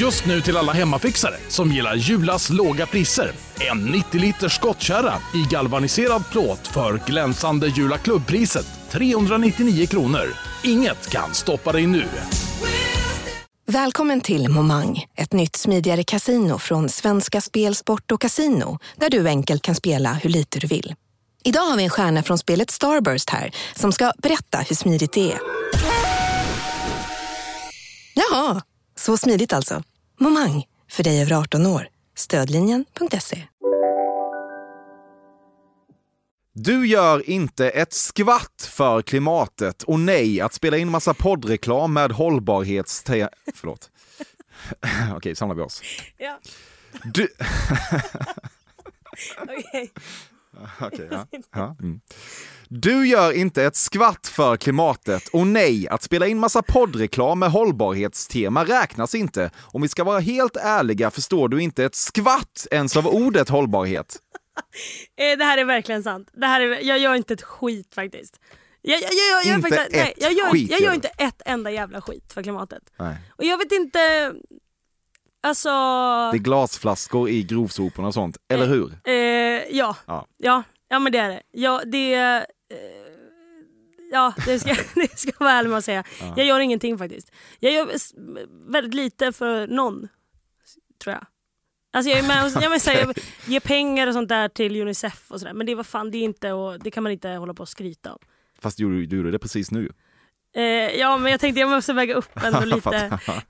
Just nu till alla hemmafixare som gillar Julas låga priser. En 90 liters skottkärra i galvaniserad plåt för glänsande Jula klubbpriset 399 kronor. Inget kan stoppa dig nu. Välkommen till Momang, ett nytt smidigare casino från Svenska Spel, Sport och Casino där du enkelt kan spela hur lite du vill. Idag har vi en stjärna från spelet Starburst här som ska berätta hur smidigt det är. Jaha, så smidigt alltså. Momang, för dig över 18 år. Stödlinjen.se. Du gör inte ett skvatt för klimatet och nej, att spela in massa poddreklam med hållbarhetste... Förlåt. Okej, samlar vi oss. Ja, Du... okej. Okej, ja. Ja, mm. Du gör inte ett skvatt för klimatet och nej, att spela in massa poddreklam med hållbarhetstema räknas inte. Om vi ska vara helt ärliga förstår du inte ett skvatt ens av ordet hållbarhet. Eh, Det här är verkligen sant. Det här är, jag gör inte ett skit faktiskt. Jag, jag, jag, jag, Inte faktiskt, nej, ett jag, gör, skit jag gör inte ett enda jävla skit för klimatet. Nej. Och jag vet inte... Alltså... Det är glasflaskor i grovsoporna och sånt, eller hur? Eh, ja. Ja. ja. Ja men det är det. Ja, det, eh, ja, det ska, det ska jag vara ärlig med att säga. Jag gör ingenting faktiskt. Jag gör väldigt lite för någon, tror jag. Alltså jag, är med, och- jag, menar, här, jag ger pengar och sånt där till Unicef och sådär men det, var fan, det, är inte, och, det kan man inte hålla på och skryta om. Fast du gjorde det precis nu. Eh, ja men jag tänkte jag måste väga upp ändå lite.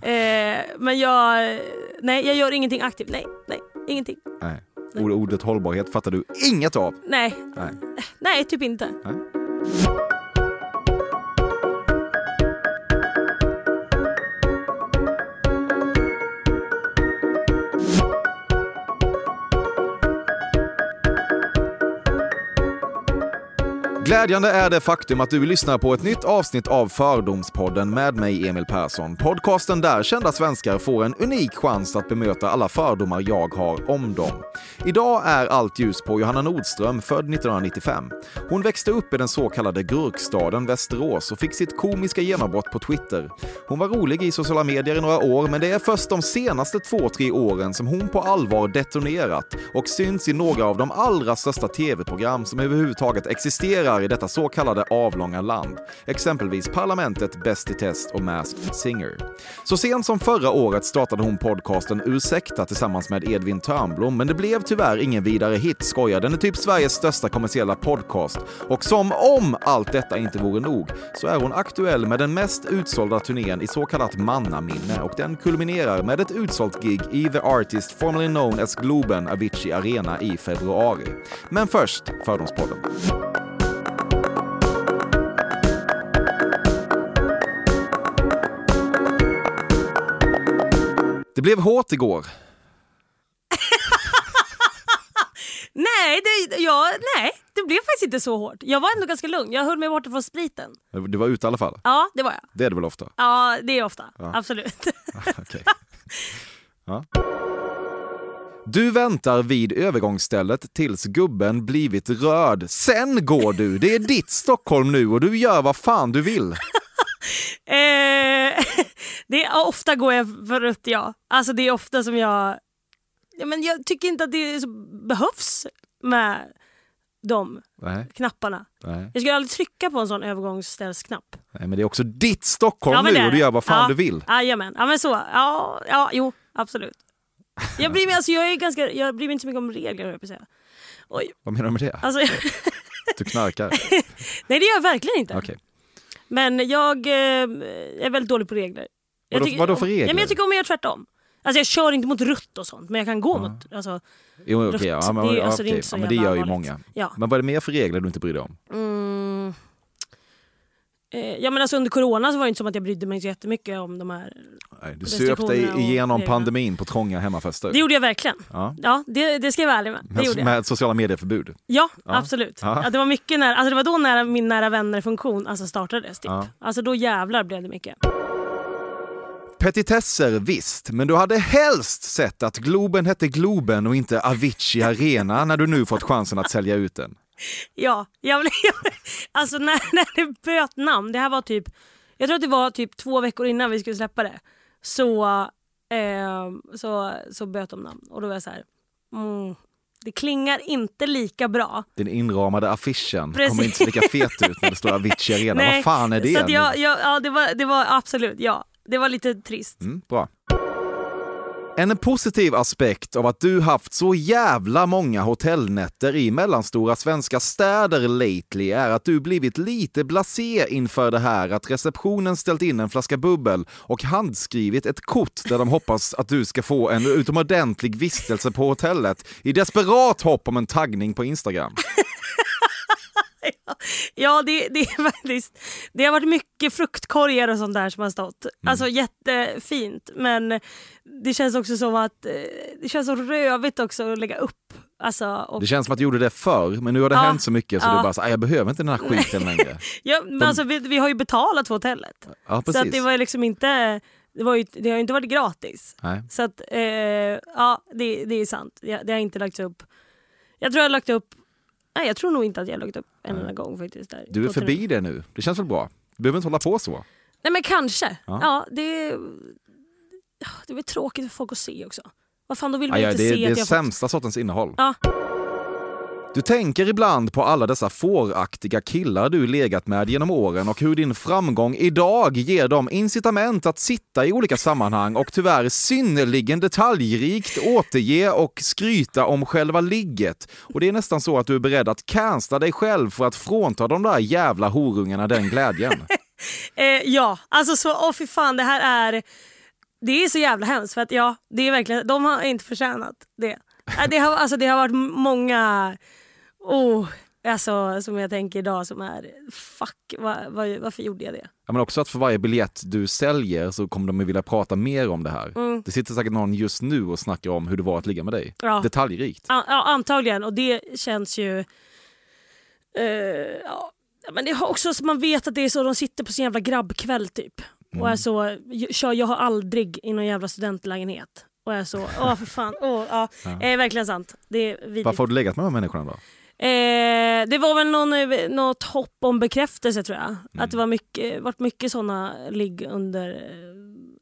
Eh, men jag, nej jag gör ingenting aktivt. Nej, nej, ingenting. Nej. Ord- Ordet hållbarhet fattar du inget av. Nej, Nej. nej typ inte. Nej. Glädjande är det faktum att du lyssnar på ett nytt avsnitt av Fördomspodden med mig Emil Persson. Podcasten där kända svenskar får en unik chans att bemöta alla fördomar jag har om dem. Idag är allt ljus på Johanna Nordström, född 1995. Hon växte upp i den så kallade gurkstaden Västerås och fick sitt komiska genombrott på Twitter. Hon var rolig i sociala medier i några år, men det är först de senaste två, tre åren som hon på allvar detonerat och syns i några av de allra största tv-program som överhuvudtaget existerar i detta så kallade avlånga land. Exempelvis Parlamentet, Bäst i test och Masked Singer. Så sent som förra året startade hon podcasten Ursäkta tillsammans med Edvin Törnblom, men det blev tyvärr ingen vidare hit, skojar. Den är typ Sveriges största kommersiella podcast. Och som om allt detta inte vore nog, så är hon aktuell med den mest utsålda turnén i så kallat mannaminne och den kulminerar med ett utsålt gig i The Artist, formerly known as Globen Avicii Arena i februari. Men först Fördomspodden. Det blev hårt igår. Nej det, ja, nej, det blev faktiskt inte så hårt. Jag var ändå ganska lugn. Jag höll mig borta från spriten. Du var ute i alla fall. Ja, det var jag. Det är det väl ofta? Ja, det är ofta. Absolut. Okej. Ja. Du väntar vid övergångsstället tills gubben blivit röd. Sen går du. Det är ditt Stockholm nu och du gör vad fan du vill. Eh, det är, ofta går jag för rött ja. Alltså det är ofta som jag... Ja, men jag tycker inte att det så, behövs med de Nej, knapparna. nej, Jag skulle aldrig trycka på en sån övergångsställsknapp. nej, men det är också ditt Stockholm det nu och du gör vad fan ja. du vill. Jajamän, ja men så. Ja, ja jo absolut. Jag bryr mig, alltså, jag är ganska, jag bryr mig inte så mycket om regler jag på säga. Oj, Vad menar du med det? alltså, Du knarkar? nej det gör jag verkligen inte. Okej. Men jag eh, är väldigt dålig på regler. Jag Vadå- tycker- vadå för Ja, men regler? jag tycker om att göra tvärtom. Alltså jag kör inte mot rött och sånt men jag kan gå mot... Alltså, Jo, Rött, okej, ja, men, det ja, alltså, det är inte så ja, men det gör ju många. ja. Men vad är det mer för regler du inte bryr dig om? Mm. Eh, ja men alltså under corona så var det inte som att jag brydde mig så jättemycket om de här... Nej, du söp dig igenom pandemin på trånga hemmafester. Det gjorde jag verkligen. Ja. Ja, det, det ska jag vara ärlig med. Det Med, med sociala medier-förbud. Ja, Ja. absolut. Ja. Ja. det var mycket när, alltså det var då när min nära vänner-funktion alltså startades. Typ. Ja. Alltså då jävlar blev det mycket. Petitesser visst, men du hade helst sett att Globen hette Globen och inte Avicii Arena när du nu fått chansen att sälja ut den. Ja, jag, blev- alltså när, när det böt namn, det här var typ, jag tror att det var typ två veckor innan vi skulle släppa det. Så eh, så, så böt de namn. Och då var jag så här, mm, det klingar inte lika bra. Den inramade affischen Precis. kommer inte lika fet ut när det står Avicii Arena. Nej, Vad fan är det? Så jag, jag, ja, det, var, det var absolut, ja. Det var lite trist. Mm, bra. En positiv aspekt av att du haft så jävla många hotellnätter i mellanstora svenska städer lately är att du blivit lite blasé inför det här att receptionen ställt in en flaska bubbel och handskrivit ett kort där de hoppas att du ska få en utomordentlig vistelse på hotellet i desperat hopp om en taggning på Instagram. Ja, det, det är faktiskt... Det har varit mycket fruktkorgar och sånt där som har stått. Mm. Alltså jättefint, men det känns också som att... eh, Det känns så rövigt också att lägga upp. Alltså, och, Det känns som att du gjorde det förr, men nu har det Ja. hänt så mycket så Ja. du bara så, "Aj, jag behöver inte den här skiten längre. ja, men alltså, vi, vi har ju betalat för hotellet. Ja, Så det var liksom inte... Det, var ju, det har inte varit gratis. Nej. Så att, eh, ja, det, det är sant. Jag, det har inte lagts upp. Jag tror jag har lagt upp... Nej, jag tror nog inte att jag har lagt upp en enda gång faktiskt. Där, Du är förbi det nu. Det känns väl bra? Du behöver inte hålla på så. Nej men kanske. Ja. Ja. det, ja, det är väl tråkigt för folk att se också. Vad fan, då vill ju aj, inte det är se det att jag sämsta sortens innehåll. Ja. Du tänker ibland på alla dessa fåraktiga killar du legat med genom åren och hur din framgång idag ger dem incitament att sitta i olika sammanhang och tyvärr synnerligen detaljrikt återge och skryta om själva ligget. Och det är nästan så att du är beredd att cancella dig själv för att frånta de där jävla horungarna den glädjen. Eh, ja, alltså så, åh fy fan det här är... Det är så jävla hemskt för att ja, det är verkligen, de har inte förtjänat det. Äh, det har, alltså, det har varit många, oh, alltså, som jag tänker idag som är, fuck, va, va, varför gjorde jag det? Ja, men också att för varje biljett du säljer så kommer de att vilja prata mer om det här. Mm. Det sitter säkert någon just nu och snackar om hur det var att ligga med dig. Ja. Detaljrikt. Ja, ja, antagligen. Och det känns ju... eh, ja. Men det har också så man vet att det är så de sitter på sin jävla grabbkväll typ. Och är så, "Jag- kör, jag har aldrig i någon jävla studentlägenhet. Och är så, åh för fan. Åh, ja. Eh, verkligen sant. Det är vidrigt. Varför har du legat med de här människorna då? Eh, det var väl någon, eh, något hopp om bekräftelse tror jag. Att det var mycket, varit mycket såna ligg under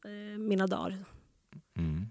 eh, mina dagar. Mm. Mm.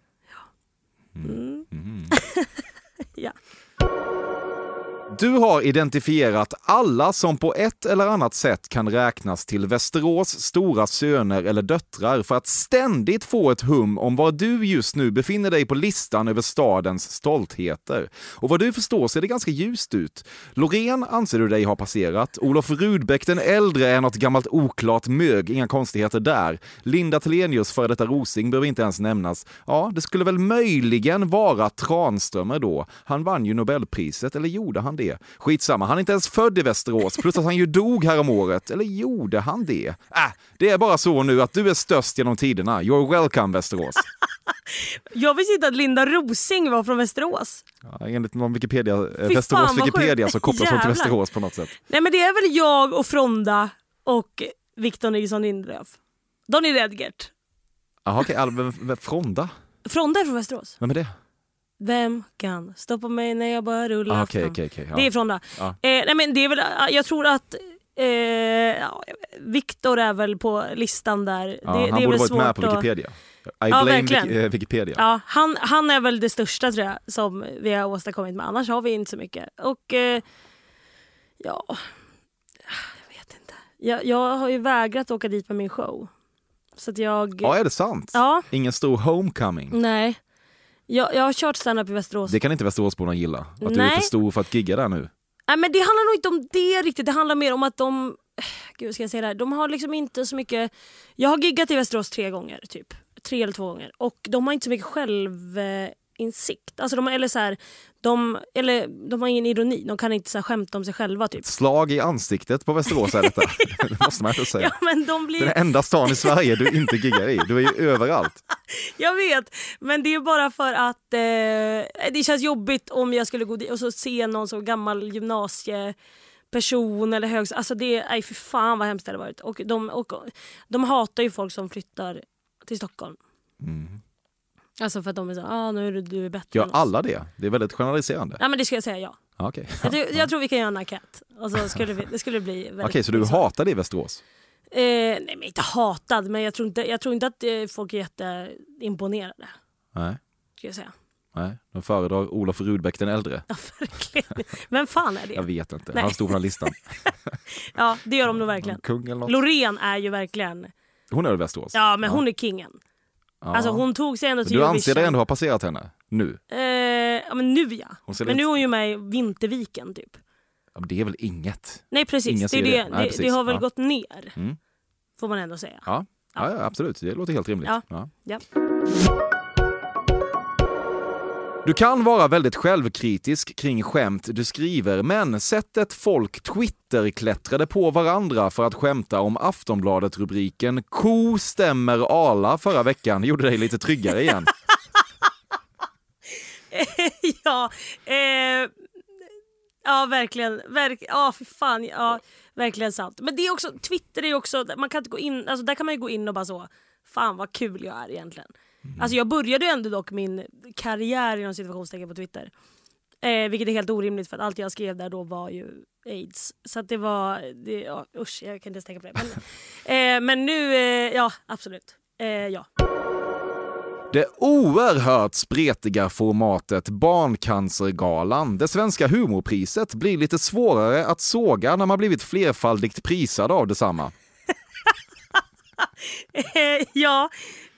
Du har identifierat alla som på ett eller annat sätt kan räknas till Västerås stora söner eller döttrar för att ständigt få ett hum om var du just nu befinner dig på listan över stadens stoltheter. Och vad du förstår ser det ganska ljust ut. Loreen anser du dig ha passerat. Olof Rudbeck den äldre är något gammalt oklart mög, inga konstigheter där. Linda Telenius, före detta Rosing, behöver inte ens nämnas. Ja, det skulle väl möjligen vara Tranströmer då. Han vann ju Nobelpriset, eller gjorde han det? Skitsamma, han är inte ens född i Västerås, plus att han ju dog härom året. Eller gjorde han det? Äh, det är bara så nu att du är störst genom tiderna. You're welcome Västerås. Jag visste inte att Linda Rosing var från Västerås. Ja, enligt någon Wikipedia, eh, Fy Västerås fan, Wikipedia så kopplas hon till. Västerås på något sätt. Nej men det är väl jag och Fronda och Victor Nilsson Lindelöf. Donny Redgert. Jaha okej, okay, Fronda? Fronda är från Västerås. Vem är det? Vem kan stoppa mig när jag bara rullar Ah, Okej, fram? okej, okej. ja. Det är Fronda. Ja. Eh, nej men det är väl, jag tror att eh, ja, Victor är väl på listan där. Ja, det, han det borde varit med på Wikipedia. I Ja, blame eh, Wikipedia. Ja, han, han är väl det största tror jag som vi har åstadkommit men annars har vi inte så mycket. Och eh, ja, jag vet inte. Jag, jag har ju vägrat åka dit med min show. Så att jag... Ja, är det sant? Ja, Ingen stor homecoming? nej. Jag, jag har kört standup i Västerås. Det kan inte Västeråsborna gilla. Att du är Nej. för stor för att gigga där nu. Nej, men det handlar nog inte om det riktigt. Det handlar mer om att de... Gud, ska jag säga det här? De har liksom inte så mycket... Jag har giggat i Västerås tre gånger, typ. Tre eller två gånger. Och de har inte så mycket självinsikt. Alltså de, eller så här, de, eller, de har ingen ironi. De kan inte så här, skämta om sig själva. Typ. Slag i ansiktet på Västerås är detta. det måste man ändå säga. Ja, men de blir... Den enda stan i Sverige du inte giggar i. Du är ju överallt. Jag vet, men det är bara för att eh, det känns jobbigt om jag skulle gå dit och så se någon så gammal gymnasieperson eller högskola. Alltså det, nej för fan vad hemskt det hade varit. Och de, och de hatar ju folk som flyttar till Stockholm. Mm. Alltså för att de är så ah, nu är du, du är bättre Gör än oss. alla det? Det är väldigt generaliserande. Ja men det ska jag säga ja. Ja, Okej, Jag, tror- jag tror vi kan göra en enkät. Och så skulle vi, det skulle bli väldigt Okej, så du hatar det i Västerås? nej men inte hatad, men jag tror inte, jag tror inte att eh, folk är jätteimponerade. Nej. Ska jag säga. Nej, de föredrar Olof Rudbeck den äldre. Ja, verkligen. Vem fan är det? Jag vet inte, Nej. han stod på den listan. Ja, det gör de nog verkligen. Kung eller något. Loreen är ju verkligen... Hon är väl Västerås? Ja, men hon är kingen. Ja. Alltså hon tog sig ändå till Du anser dig Eurovision. ändå ha passerat henne? Nu? Eh, ja, men nu ja. Men lite- nu är hon ju med i Vinterviken typ. Ja, men det är väl inget? Nej precis, Ingen det, det. det. Det, Nej, det, precis. har väl Ja. gått ner. Mm. Får man ändå säga. Ja. Ja, ja, absolut. Det låter helt rimligt. Ja. Du kan vara väldigt självkritisk kring skämt du skriver, men sättet folk Twitter-klättrade på varandra för att skämta om Aftonbladet-rubriken “Ko stämmer Arla” förra veckan gjorde dig lite tryggare igen. ja, eh, ja verkligen. Verk, ja, för fan. Ja, verkligen sant. Men det är också, Twitter är ju också, man kan inte gå in, alltså där kan man ju gå in och bara så, fan vad kul jag är egentligen. Alltså jag började ändå dock min karriär inom situationstecken på Twitter. Eh, vilket är helt orimligt för att allt jag skrev där då var ju aids. Så det var, det, ja, usch jag kan inte ens tänka på det. Men, eh, men nu, eh, ja absolut. Eh, ja. Det oerhört spretiga formatet Barncancergalan, det svenska humorpriset, blir lite svårare att såga när man blivit flerfaldigt prisad av detsamma. Eh, ja,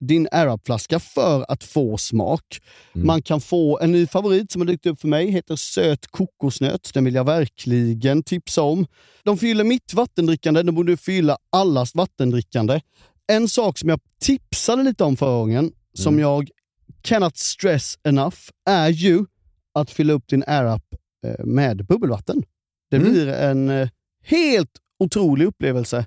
din Arab-flaska för att få smak. Man kan få en ny favorit som har dykt upp för mig, heter söt kokosnöt. Den vill jag verkligen tipsa om. De fyller mitt vattendrickande, de borde fylla allas vattendrickande. En sak som jag tipsade lite om förra gången, som jag cannot stress enough, är ju att fylla upp din Arab eh, med bubbelvatten. Det Mm. blir en eh, helt otrolig upplevelse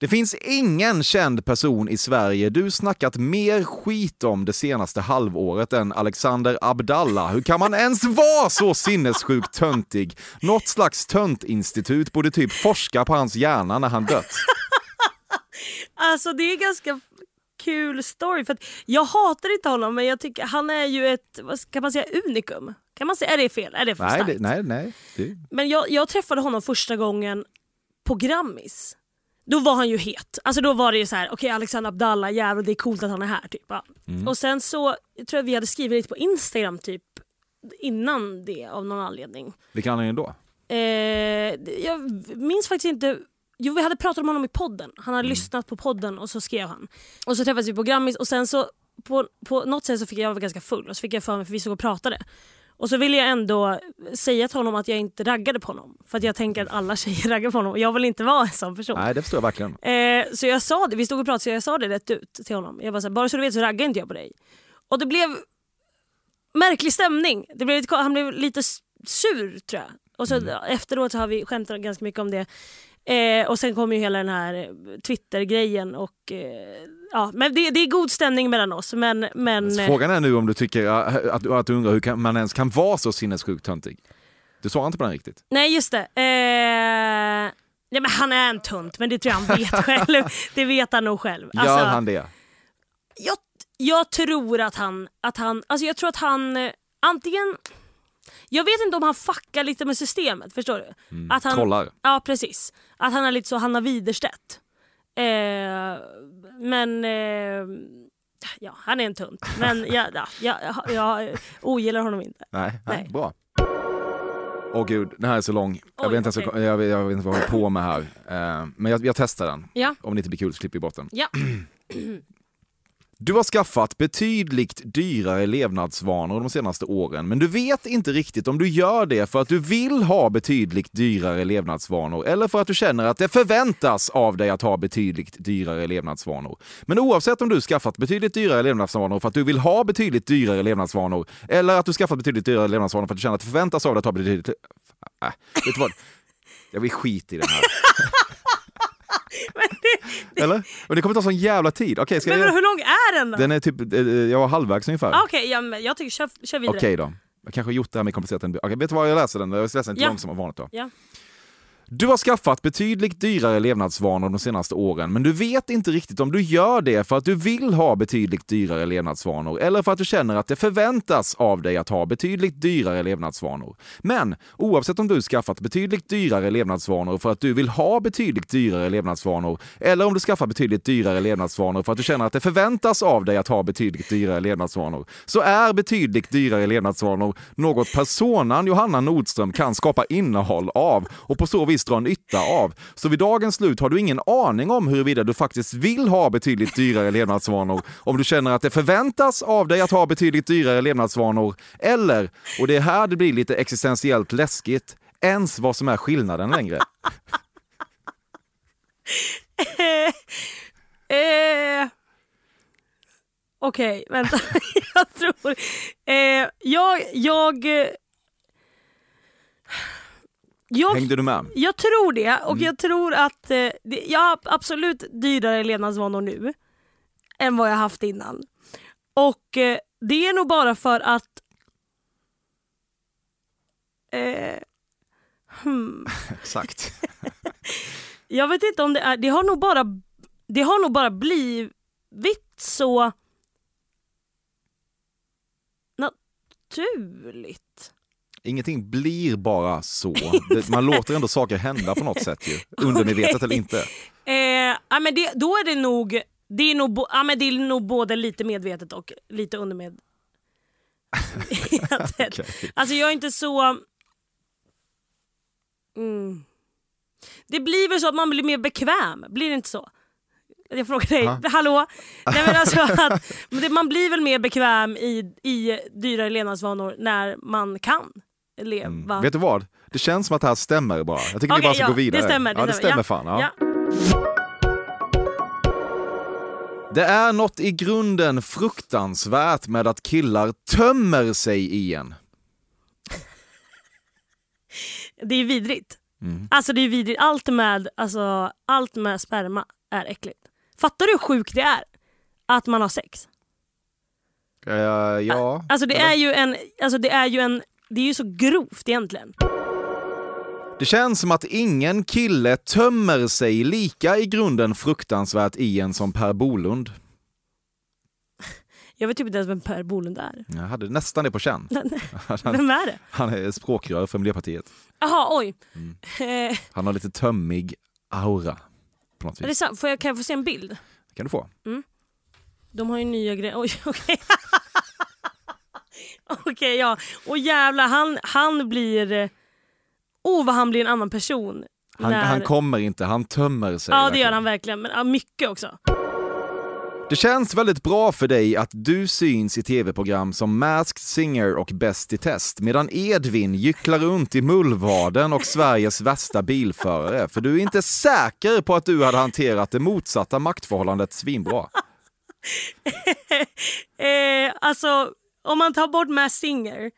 Det finns ingen känd person i Sverige du snackat mer skit om det senaste halvåret än Alexander Abdallah. Hur kan man ens vara så sinnessjukt töntig? Något slags töntinstitut borde typ forska på hans hjärna när han dött. Alltså det är ganska kul story för att jag hatar inte honom men jag tycker han är ju ett, ska man säga, unikum. Kan man säga, är det fel? Är det för Nej, starkt? det, nej, nej. Det, Men jag, jag träffade honom första gången på Grammis. Då var han ju het. Alltså då var det ju så här, okej Alexander Abdallah, jävlar det är coolt att han är här. Typ. Ja. Och sen så jag tror jag vi hade skrivit lite på Instagram typ innan det av någon anledning. vilken anledning då? Eh, jag minns faktiskt inte. Jo, vi hade pratat om honom i podden. Han hade lyssnat på podden och så skrev han. Och så träffades vi på Grammis och sen så på, på något sätt så fick jag, jag var ganska full och så fick jag för mig för vi stod och pratade. Och så ville jag ändå säga till honom att jag inte raggade på honom. För att jag tänker att alla tjejer raggar på honom och jag vill inte vara en sån person. Nej, det förstår jag verkligen. Eh, så jag sa det, vi stod och pratade så jag sa det rätt ut till honom. Jag bara, så här, bara så du vet så raggar inte jag på dig. Och det blev märklig stämning. Det blev han blev lite sur tror jag. Och så efteråt så har vi skämtat ganska mycket om det. Eh, och sen kom ju hela den här eh, Twitter-grejen och eh, ja, men det, det är god stämning mellan oss. Men, men Så eh, Frågan är nu om du tycker äh, att, att du undrar hur kan, man ens kan vara så sinnessjukt töntig. Du svarar inte på den riktigt. nej just det. Eh, nej, men han är en tunt men det tror jag han vet själv. det vet han nog själv. Gör Alltså, han det? jag, jag tror att han, att han, alltså jag tror att han eh, antingen, jag vet inte om han fuckar lite med systemet, förstår du? att han, Trollar. Ja precis. Att han är lite så Hanna Widerstedt. Eh, men eh, ja, han är en tunt. Men jag, ja, jag, jag, jag ogillar honom inte. Nej, nej. Bra. Åh gud, den här är så lång. Jag, Oj, vet, inte ens, okej. jag, jag vet inte vad jag håller på med här. Eh, men jag, jag testar den. Ja. Om det inte blir kul så klipper vi bort den. Ja. Du har skaffat betydligt dyrare levnadsvanor de senaste åren, men du vet inte riktigt om du gör det för att du vill ha betydligt dyrare levnadsvanor eller för att du känner att det förväntas av dig att ha betydligt dyrare levnadsvanor. Men oavsett om du skaffat betydligt dyrare levnadsvanor för att du vill ha betydligt dyrare levnadsvanor eller att du skaffat betydligt dyrare levnadsvanor för att du känner att det förväntas av dig att ha betydligt... Äh, äh vet du vad? Jag vill skit i den här. Eller? Och det kommer ta sån jävla tid. Okej, ska Men jag... hur lång är den då? Den är typ, eh, jag var halvvägs ungefär. Ah, Okej, ja, men jag tycker kör, kör vidare. Okej då. Jag kanske har gjort det här mer komplicerat än... Okay, vet du vad jag läser den? Jag läser den lite Ja. långsamt vanligt då. Ja. Du har skaffat betydligt dyrare levnadsvanor de senaste åren, men du vet inte riktigt om du gör det för att du vill ha betydligt dyrare levnadsvanor eller för att du känner att det förväntas av dig att ha betydligt dyrare levnadsvanor. Men oavsett om du skaffat betydligt dyrare levnadsvanor för att du vill ha betydligt dyrare levnadsvanor eller om du skaffar betydligt dyrare levnadsvanor för att du känner att det förväntas av dig att ha betydligt dyrare levnadsvanor, så är betydligt dyrare levnadsvanor något personan Johanna Nordström kan skapa innehåll av och på så vis dra nytta av. Så vid dagens slut har du ingen aning om huruvida du faktiskt vill ha betydligt dyrare levnadsvanor, om du känner att det förväntas av dig att ha betydligt dyrare levnadsvanor, eller, och det är här det blir lite existentiellt läskigt, ens vad som är skillnaden längre. Eh, eh Okej, vänta. jag tror... Eh, jag... Jag... Jag, Hängde du med? jag tror det och jag tror att eh, det, jag har absolut dyrare levnadsvanor nu än vad jag haft innan. Och eh, det är nog bara för att eh, hmm. Exakt. Jag vet inte om det är, det har nog bara, det har nog bara blivit så naturligt. Ingenting blir bara så. Det- Man låter ändå saker hända på något sätt ju. Undermedvetet eller inte. Eh, ja, men det, då är det nog, det är nog, ja, men det är nog både lite medvetet och lite undermedvetet. Okej. Alltså jag är inte så... Mm. Det blir väl så att man blir mer bekväm, blir det inte så? Jag frågar dig, Ja. hallå? Nej, men alltså att, man blir väl mer bekväm i, i dyrare levnadsvanor när man kan leva? Mm. Vet du vad? Det känns som att det här stämmer bara. Jag tycker vi Okej, bara ska ja, gå vidare. Det stämmer. Det ja, det stämmer stämmer. fan. Ja. Ja. Det är något i grunden fruktansvärt med att killar tömmer sig i en. Det är vidrigt. Mm. Alltså det är vidrigt. Allt med, alltså, allt med sperma är äckligt. Fattar du hur sjukt det är? Att man har sex. Eh, ja. Alltså det är ju en, alltså det är ju en, det är ju så grovt egentligen. Det känns som att ingen kille tömmer sig lika i grunden fruktansvärt i en som Per Bolund. Jag vet typ inte ens vem Per Bolund är. Jag hade nästan det på känn. Vem är det? Han är språkrör för Miljöpartiet. Jaha, oj. Mm. Eh, Han har lite tömmig aura. På något är det vis. sant? Får jag, kan jag få se en bild? kan du få. De har ju nya grejer. Oj, okej. okej, ja. Och jävlar, han, han blir... eh, Oh, vad han blir en annan person. Han, när... han kommer inte, han tömmer sig. Ja, det verkligen. gör han verkligen. Men ja, mycket också. Det känns väldigt bra för dig att du syns i tv-program som Masked Singer och Bäst i test, medan Edvin gycklar runt i Mullvaden och Sveriges värsta bilförare, för du är inte säker på att du hade hanterat det motsatta maktförhållandet svinbra. Eh, alltså, om man tar bort Mass Singer,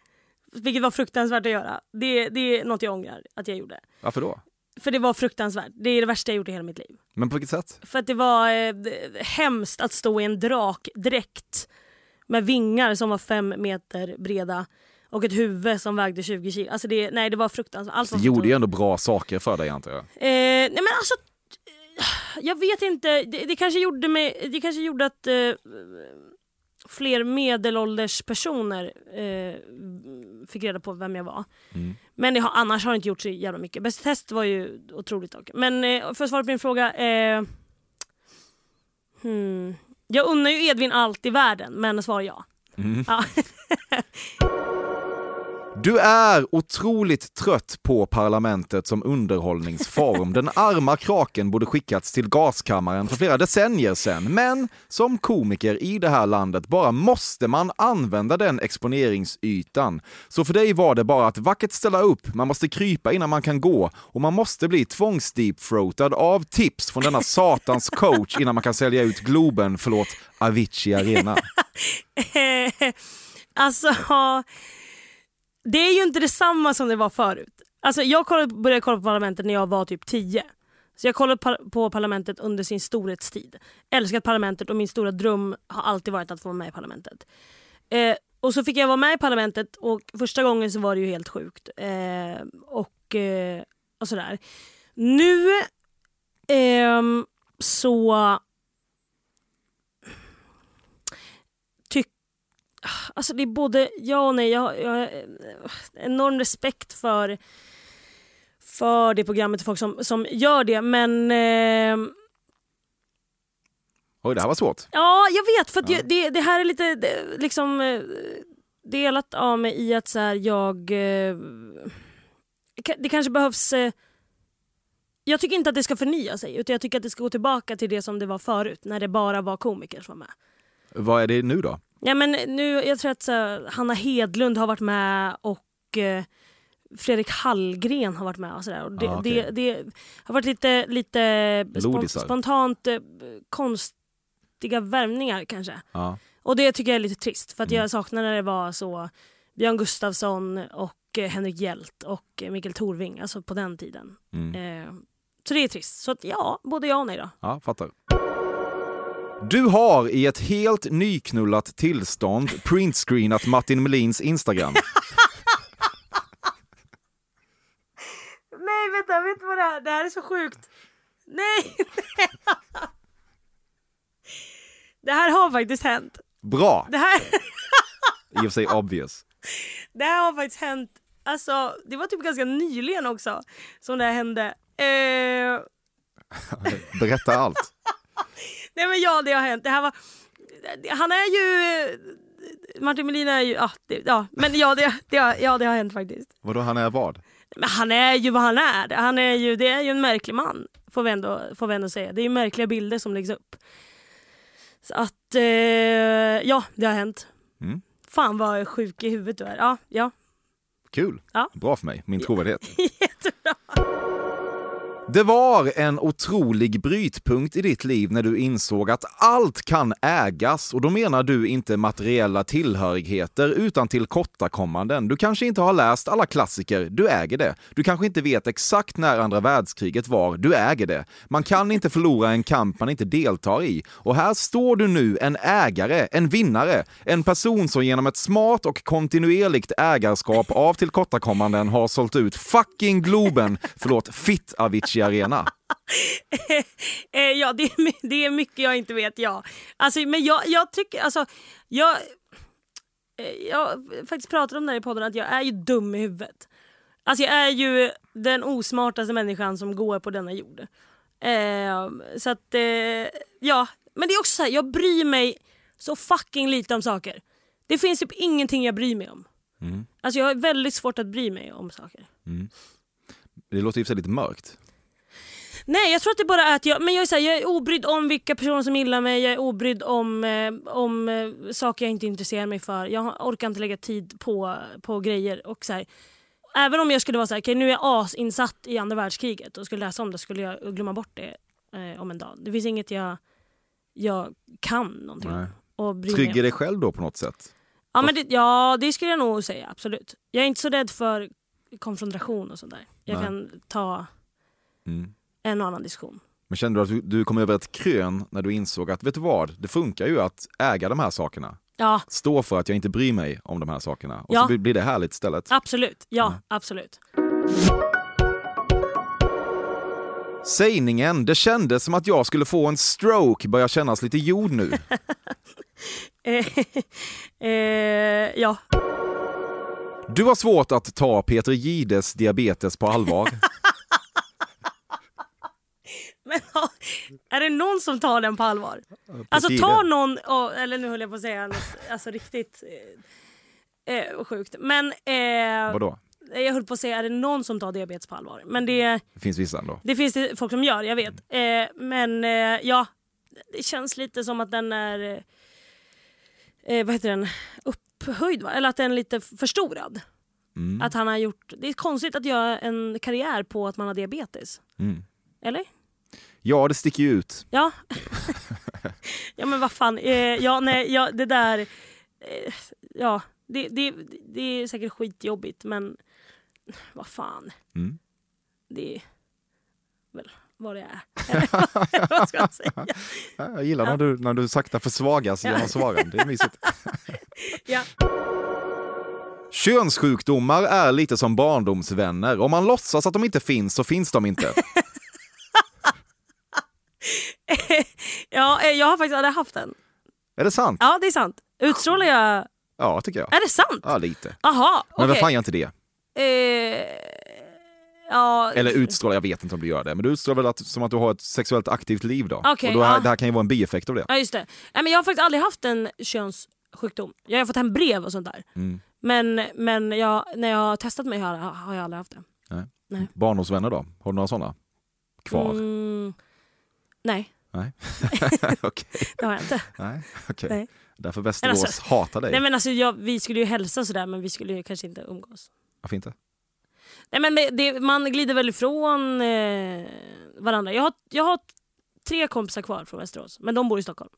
vilket var fruktansvärt att göra. Det, det är något jag ångrar att jag gjorde. Varför då? För det var fruktansvärt. Det är det värsta jag gjort i hela mitt liv. Men på vilket sätt? För att det var eh, hemskt att stå i en drakdräkt med vingar som var fem meter breda och ett huvud som vägde 20 kilo. Alltså det, nej, det var fruktansvärt. Allt Det gjorde ju ändå bra saker för dig antar jag. Eh, nej men alltså, jag vet inte. Det, det, kanske, gjorde mig, det kanske gjorde att eh, fler medelålders personer eh, fick reda på vem jag var. Mm. Men det har, annars har det inte gjort så jävla mycket. Bäst test var ju otroligt dock. Men eh, för att svara på din fråga. Eh, hmm, jag unnar ju Edvin allt i världen, men svar ja. Mm. ja. Du är otroligt trött på parlamentet som underhållningsform. Den arma kraken borde skickats till gaskammaren för flera decennier sedan. Men som komiker i det här landet bara måste man använda den exponeringsytan. Så för dig var det bara att vackert ställa upp, man måste krypa innan man kan gå och man måste bli tvångsdeepfroatad av tips från denna satans coach innan man kan sälja ut Globen, förlåt, Avicii Arena. Eh, alltså, det är ju inte detsamma som det var förut. Alltså, jag kollade, började kolla på Parlamentet när jag var typ 10. Så jag kollade par- på Parlamentet under sin storhetstid. Älskat Parlamentet och min stora dröm har alltid varit att få vara med i Parlamentet. Eh, och så fick jag vara med i parlamentet och första gången så var det ju helt sjukt. Eh, och, eh, och sådär. Nu ehm, så tyck... Alltså det är både ja och nej. Jag, jag har enorm respekt för, för det programmet och folk som, som gör det men ehm, Oj, det här var svårt. Ja, jag vet. För Ja. jag, det, det här är lite det, liksom eh, delat av mig i att så här, jag... eh, Det kanske behövs... eh, Jag tycker inte att det ska förnya sig utan jag tycker att det ska gå tillbaka till det som det var förut när det bara var komiker som var med. Vad är det nu då? Ja, men nu, jag tror att så, Hanna Hedlund har varit med och eh, Fredrik Hallgren har varit med. Och så där. Och det, Ah, okej. det, det har varit lite, lite spon, Lodisar. spontant eh, konstiga värvningar kanske. Ja. Och det tycker jag är lite trist för att Mm. jag saknar när det var så Björn Gustafsson och eh, Henrik Hjält och eh, Mikael Torving, alltså på den tiden. Mm. Eh, så det är trist. Så att, ja, både ja och nej då. Ja, fattar. Du har i ett helt nyknullat tillstånd printscreenat Martin Melins Instagram. Nej vänta, vet du vad det här Det här är så sjukt. Nej! det här har faktiskt hänt. Bra! Det här, I och för sig obvious. det här har faktiskt hänt. Alltså, det var typ ganska nyligen också som det här hände. Eh, Berätta allt. Nej men ja, det har hänt. Det här var... Han är ju... Martin Melin är ju... Ja, det, ja. men ja det, det, har, ja, det har hänt faktiskt. Vadå, han är vad? Men han är ju vad han är. Han är ju, det är ju en märklig man, får vi ändå, får vi ändå säga. Det är ju märkliga bilder som läggs upp. Så att, eh, ja, det har hänt. Mm. Fan vad sjuk i huvudet du är. Ja, ja. Kul. Ja. Bra för mig, min trovärdighet. Jättebra. Det var en otrolig brytpunkt i ditt liv när du insåg att allt kan ägas och då menar du inte materiella tillhörigheter utan tillkortakommanden. Du kanske inte har läst alla klassiker, du äger det. Du kanske inte vet exakt när andra världskriget var, du äger det. Man kan inte förlora en kamp man inte deltar i. Och här står du nu, en ägare, en vinnare, en person som genom ett smart och kontinuerligt ägarskap av tillkortakommanden har sålt ut fucking Globen, förlåt, Arena. Eh, ja, det är, det är mycket jag inte vet, ja. Alltså, men jag, jag tycker, alltså, jag, eh, jag faktiskt pratat om det här i podden att jag är ju dum i huvudet. Alltså jag är ju den osmartaste människan som går på denna jord. Eh, så att, eh, ja. Men det är också så här, jag bryr mig så fucking lite om saker. Det finns typ ingenting jag bryr mig om. Mm. Alltså jag har väldigt svårt att bry mig om saker. Det låter sig lite mörkt. Nej jag tror att det bara är att jag, men jag är, så här, jag är obrydd om vilka personer som gillar mig, jag är obrydd om, eh, om eh, saker jag inte intresserar mig för. Jag orkar inte lägga tid på, på grejer. Och så här, även om jag skulle vara så här, okay, nu är jag asinsatt i andra världskriget och skulle läsa om det skulle jag glömma bort det eh, om en dag. Det finns inget jag, jag kan någonting Nej. om. Trygger dig själv då på något sätt? Ja, men det, ja det skulle jag nog säga, absolut. Jag är inte så rädd för konfrontation och sånt där. Jag Nej. kan ta Mm. En och annan diskussion. Men kände du att du, kom över ett krön när du insåg att, vet du vad, det funkar ju att äga de här sakerna. Ja, Stå för att jag inte bryr mig om de här sakerna. Och Ja. så blir- det härligt istället. absolut. Ja, Ja. absolut. Sägningen, det kändes som att jag skulle få en stroke, börjar kännas lite jord nu. Eh, eh, ja. Du har svårt att ta Peter Gides diabetes på allvar. Men är det någon som tar den på allvar? Alltså Jihde. tar någon, eller nu höll jag på att säga något alltså, riktigt eh, eh, sjukt. Men eh, Vadå? jag höll på att säga, är det någon som tar diabetes på allvar? Men det, Det finns vissa ändå. det finns det folk som gör, jag vet. Eh, men eh, ja, det känns lite som att den är, eh, vad heter den, upphöjd va? Eller att den är lite förstorad. Mm. Att han har gjort, det är konstigt att göra en karriär på att man har diabetes. Mm. Eller? Ja, det sticker ju ut. Ja. ja men vad fan. Eh, ja, nej, ja, det där. Eh, ja, det, det, det är säkert skitjobbigt men vad fan. Mm. Det är väl vad det är. Vad ska jag säga? Ja, Jag gillar när, du, när du sakta försvagas genom svaren. Det är mysigt. Ja. Könssjukdomar är lite som barndomsvänner. Om man låtsas att de inte finns så finns de inte. ja, eh, jag har faktiskt aldrig haft en. Är det sant? Ja, det är sant. Utstrålar jag... Ja, tycker jag. Är det sant? Ja, lite. Aha, Men vem okej. fan gör inte det? Eh, ja, Eller utstrålar, jag vet inte om du gör det, men du utstrålar väl att, som att du har ett sexuellt aktivt liv då? Okej, och då här, ja. det här kan ju vara en bieffekt av det. ja, just det. Nej, men jag har faktiskt aldrig haft en könssjukdom. Jag har fått hem brev och sånt där. Mm. Men, men jag, när jag har testat mig har, har jag aldrig haft det. Barndomsvänner då? Har du några sådana? Kvar? Mm, nej, Nej. Okej. det har jag inte. Nej. okej. Nej. Därför Västerås Alltså, hatar dig. Nej, men alltså, jag, vi skulle ju hälsa sådär men vi skulle ju kanske inte umgås. Varför inte? Nej, men det, det, man glider väl ifrån eh, varandra. Jag har, jag har tre kompisar kvar från Västerås men de bor i Stockholm.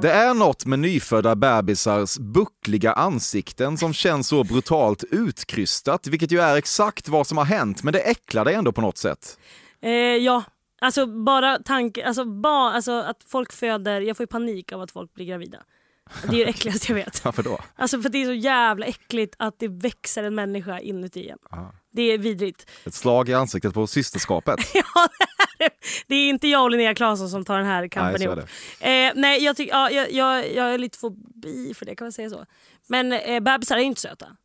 Det är något med nyfödda bebisars buckliga ansikten som känns så brutalt utkrystat, vilket ju är exakt vad som har hänt, men det äcklar dig ändå på något sätt. Eh, ja, alltså bara tanke, alltså, ba, alltså att folk föder, jag får ju panik av att folk blir gravida. Det är ju det äckligaste jag vet. Varför då? Alltså för det är så jävla äckligt att det växer en människa inuti en. Ja. Det är vidrigt. Ett slag i ansiktet på systerskapet. Ja, det, är- det är inte jag och Linnea Claesson som tar den här kampen Nej, ihop. Eh, nej, jag, tyck, ja, jag, jag, jag är lite fobi för det, kan man säga så. Men eh, bebisar är ju inte söta.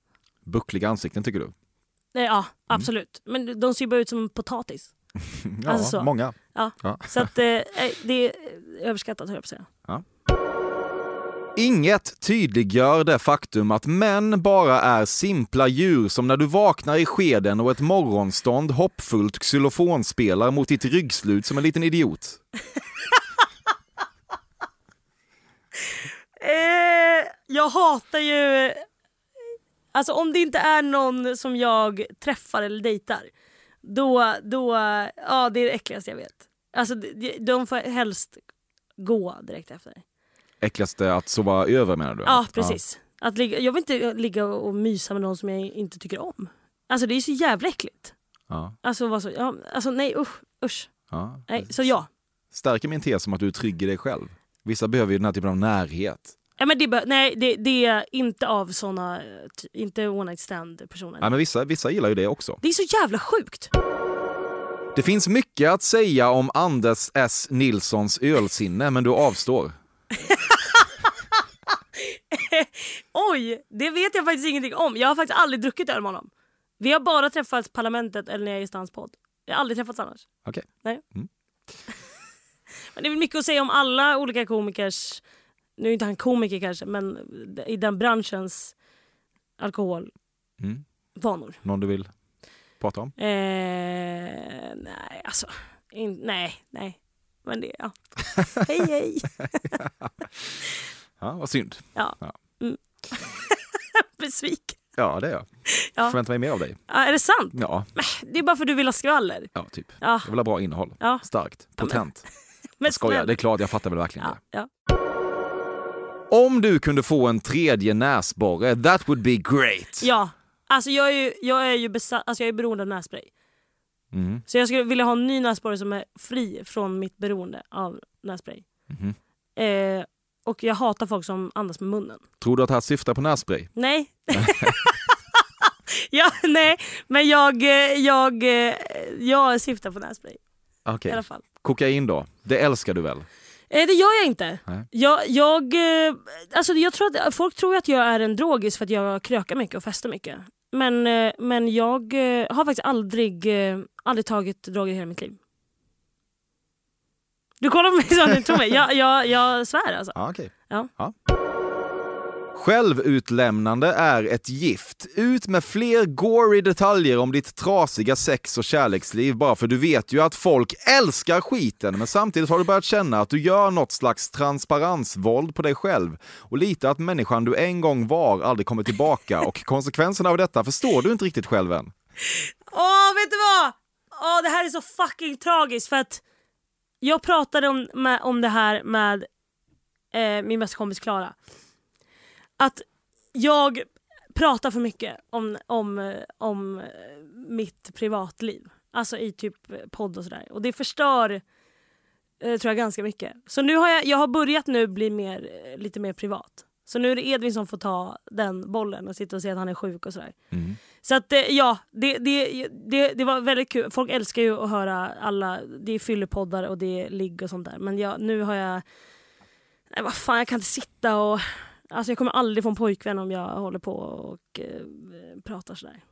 Buckliga ansikten tycker du? Eh, ja, Mm. absolut. Men de ser bara ut som en potatis. Ja, Alltså så. många. Ja. Ja. Så att, eh, eh, det är överskattat höll jag på att säga. Inget tydliggör det faktum att män bara är simpla djur som när du vaknar i skeden och ett morgonstånd hoppfullt xylofonspelar mot ditt ryggslut som en liten idiot. Eh, jag hatar ju... Alltså om det inte är någon som jag träffar eller dejtar, då, då ja det är det äckligaste jag vet. Alltså de, får helst gå direkt efter. Äckligaste att sova över menar du? Ja precis. Att ligga, jag vill inte ligga och mysa med någon som jag inte tycker om. Alltså det är så jävla äckligt. Ja, Alltså, vad så, ja, alltså nej usch, usch. ja. Nej, så ja. Stärker min tes om att du är trygg i dig själv. Vissa behöver ju den här typen av närhet. Ja, men det, nej, det, det är inte av såna, ty- inte one night stand personer. Ja, men vissa, vissa gillar ju det också. Det är så jävla sjukt. Det finns mycket att säga om Anders S. Nilssons ölsinne, men du avstår. Oj, det vet jag faktiskt ingenting om. Jag har faktiskt aldrig druckit öl med honom. Vi har bara träffats Parlamentet eller när jag är i Stans podd. Jag har aldrig träffats annars. Okej. Nej. Mm. Men det är väl mycket att säga om alla olika komikers, nu är inte han komiker kanske, men i den branschens alkoholvanor. Mm. Någon du vill prata om? Eh, nej, alltså. In, nej, nej. Men det, ja. hej hej. Ja, vad synd. Ja. Ja. Mm. Besviken. Ja, det är jag. Ja. Förväntar mig mer av dig. Ja, är det sant? Ja, Det är bara för att du vill ha skvaller. ja typ. Ja, Jag vill ha bra innehåll. Ja. Starkt. Potent. men Jag skojar, det är klart, jag fattar väl verkligen Ja, ja. det. Om du kunde få en tredje näsborre, that would be great. ja. Alltså jag är ju, jag är ju besatt, alltså jag är beroende av nässpray. Mm. Så jag skulle vilja ha en ny näsborre som är fri från mitt beroende av nässpray. Mhm. Eh, och jag hatar folk som andas med munnen. Tror du att det här syftar på nässpray? Nej. ja, nej, men jag, eh, jag, eh, jag syftar på nässpray Okej. i alla fall. Kokain då? Det älskar du väl? Eh, det gör jag inte. Nej. Jag, jag, eh, alltså jag tror att, folk tror att jag är en drogis för att jag krökar mycket och festar mycket. Men, eh, men jag har faktiskt aldrig, aldrig tagit droger i hela mitt liv. Du kollar på mig som du tror mig. Jag, jag, jag svär alltså. Ja, okej. Ja. Självutlämnande är ett gift. Ut med fler gory detaljer om ditt trasiga sex och kärleksliv bara för du vet ju att folk älskar skiten men samtidigt har du börjat känna att du gör något slags transparensvåld på dig själv och lite att människan du en gång var aldrig kommer tillbaka och konsekvenserna av detta förstår du inte riktigt själv än. Åh, vet du vad? Åh, det här är så fucking tragiskt för att jag pratade om, med, om det här med eh, min bästa kompis Klara. Att jag pratar för mycket om, om, om eh, mitt privatliv. Alltså i typ podd och sådär. Och det förstör eh, tror jag ganska mycket. Så nu har jag, jag har börjat nu bli mer, eh, lite mer privat. Så nu är det Edvin som får ta den bollen och sitta och säga att han är sjuk och sådär. Mm. Så att ja, det, det, det, det var väldigt kul. Folk älskar ju att höra alla, det är fyllepoddar och det är ligg och sånt där. Men jag, nu har jag, nej vad fan jag kan inte sitta och, alltså jag kommer aldrig få en pojkvän om jag håller på och eh, pratar sådär.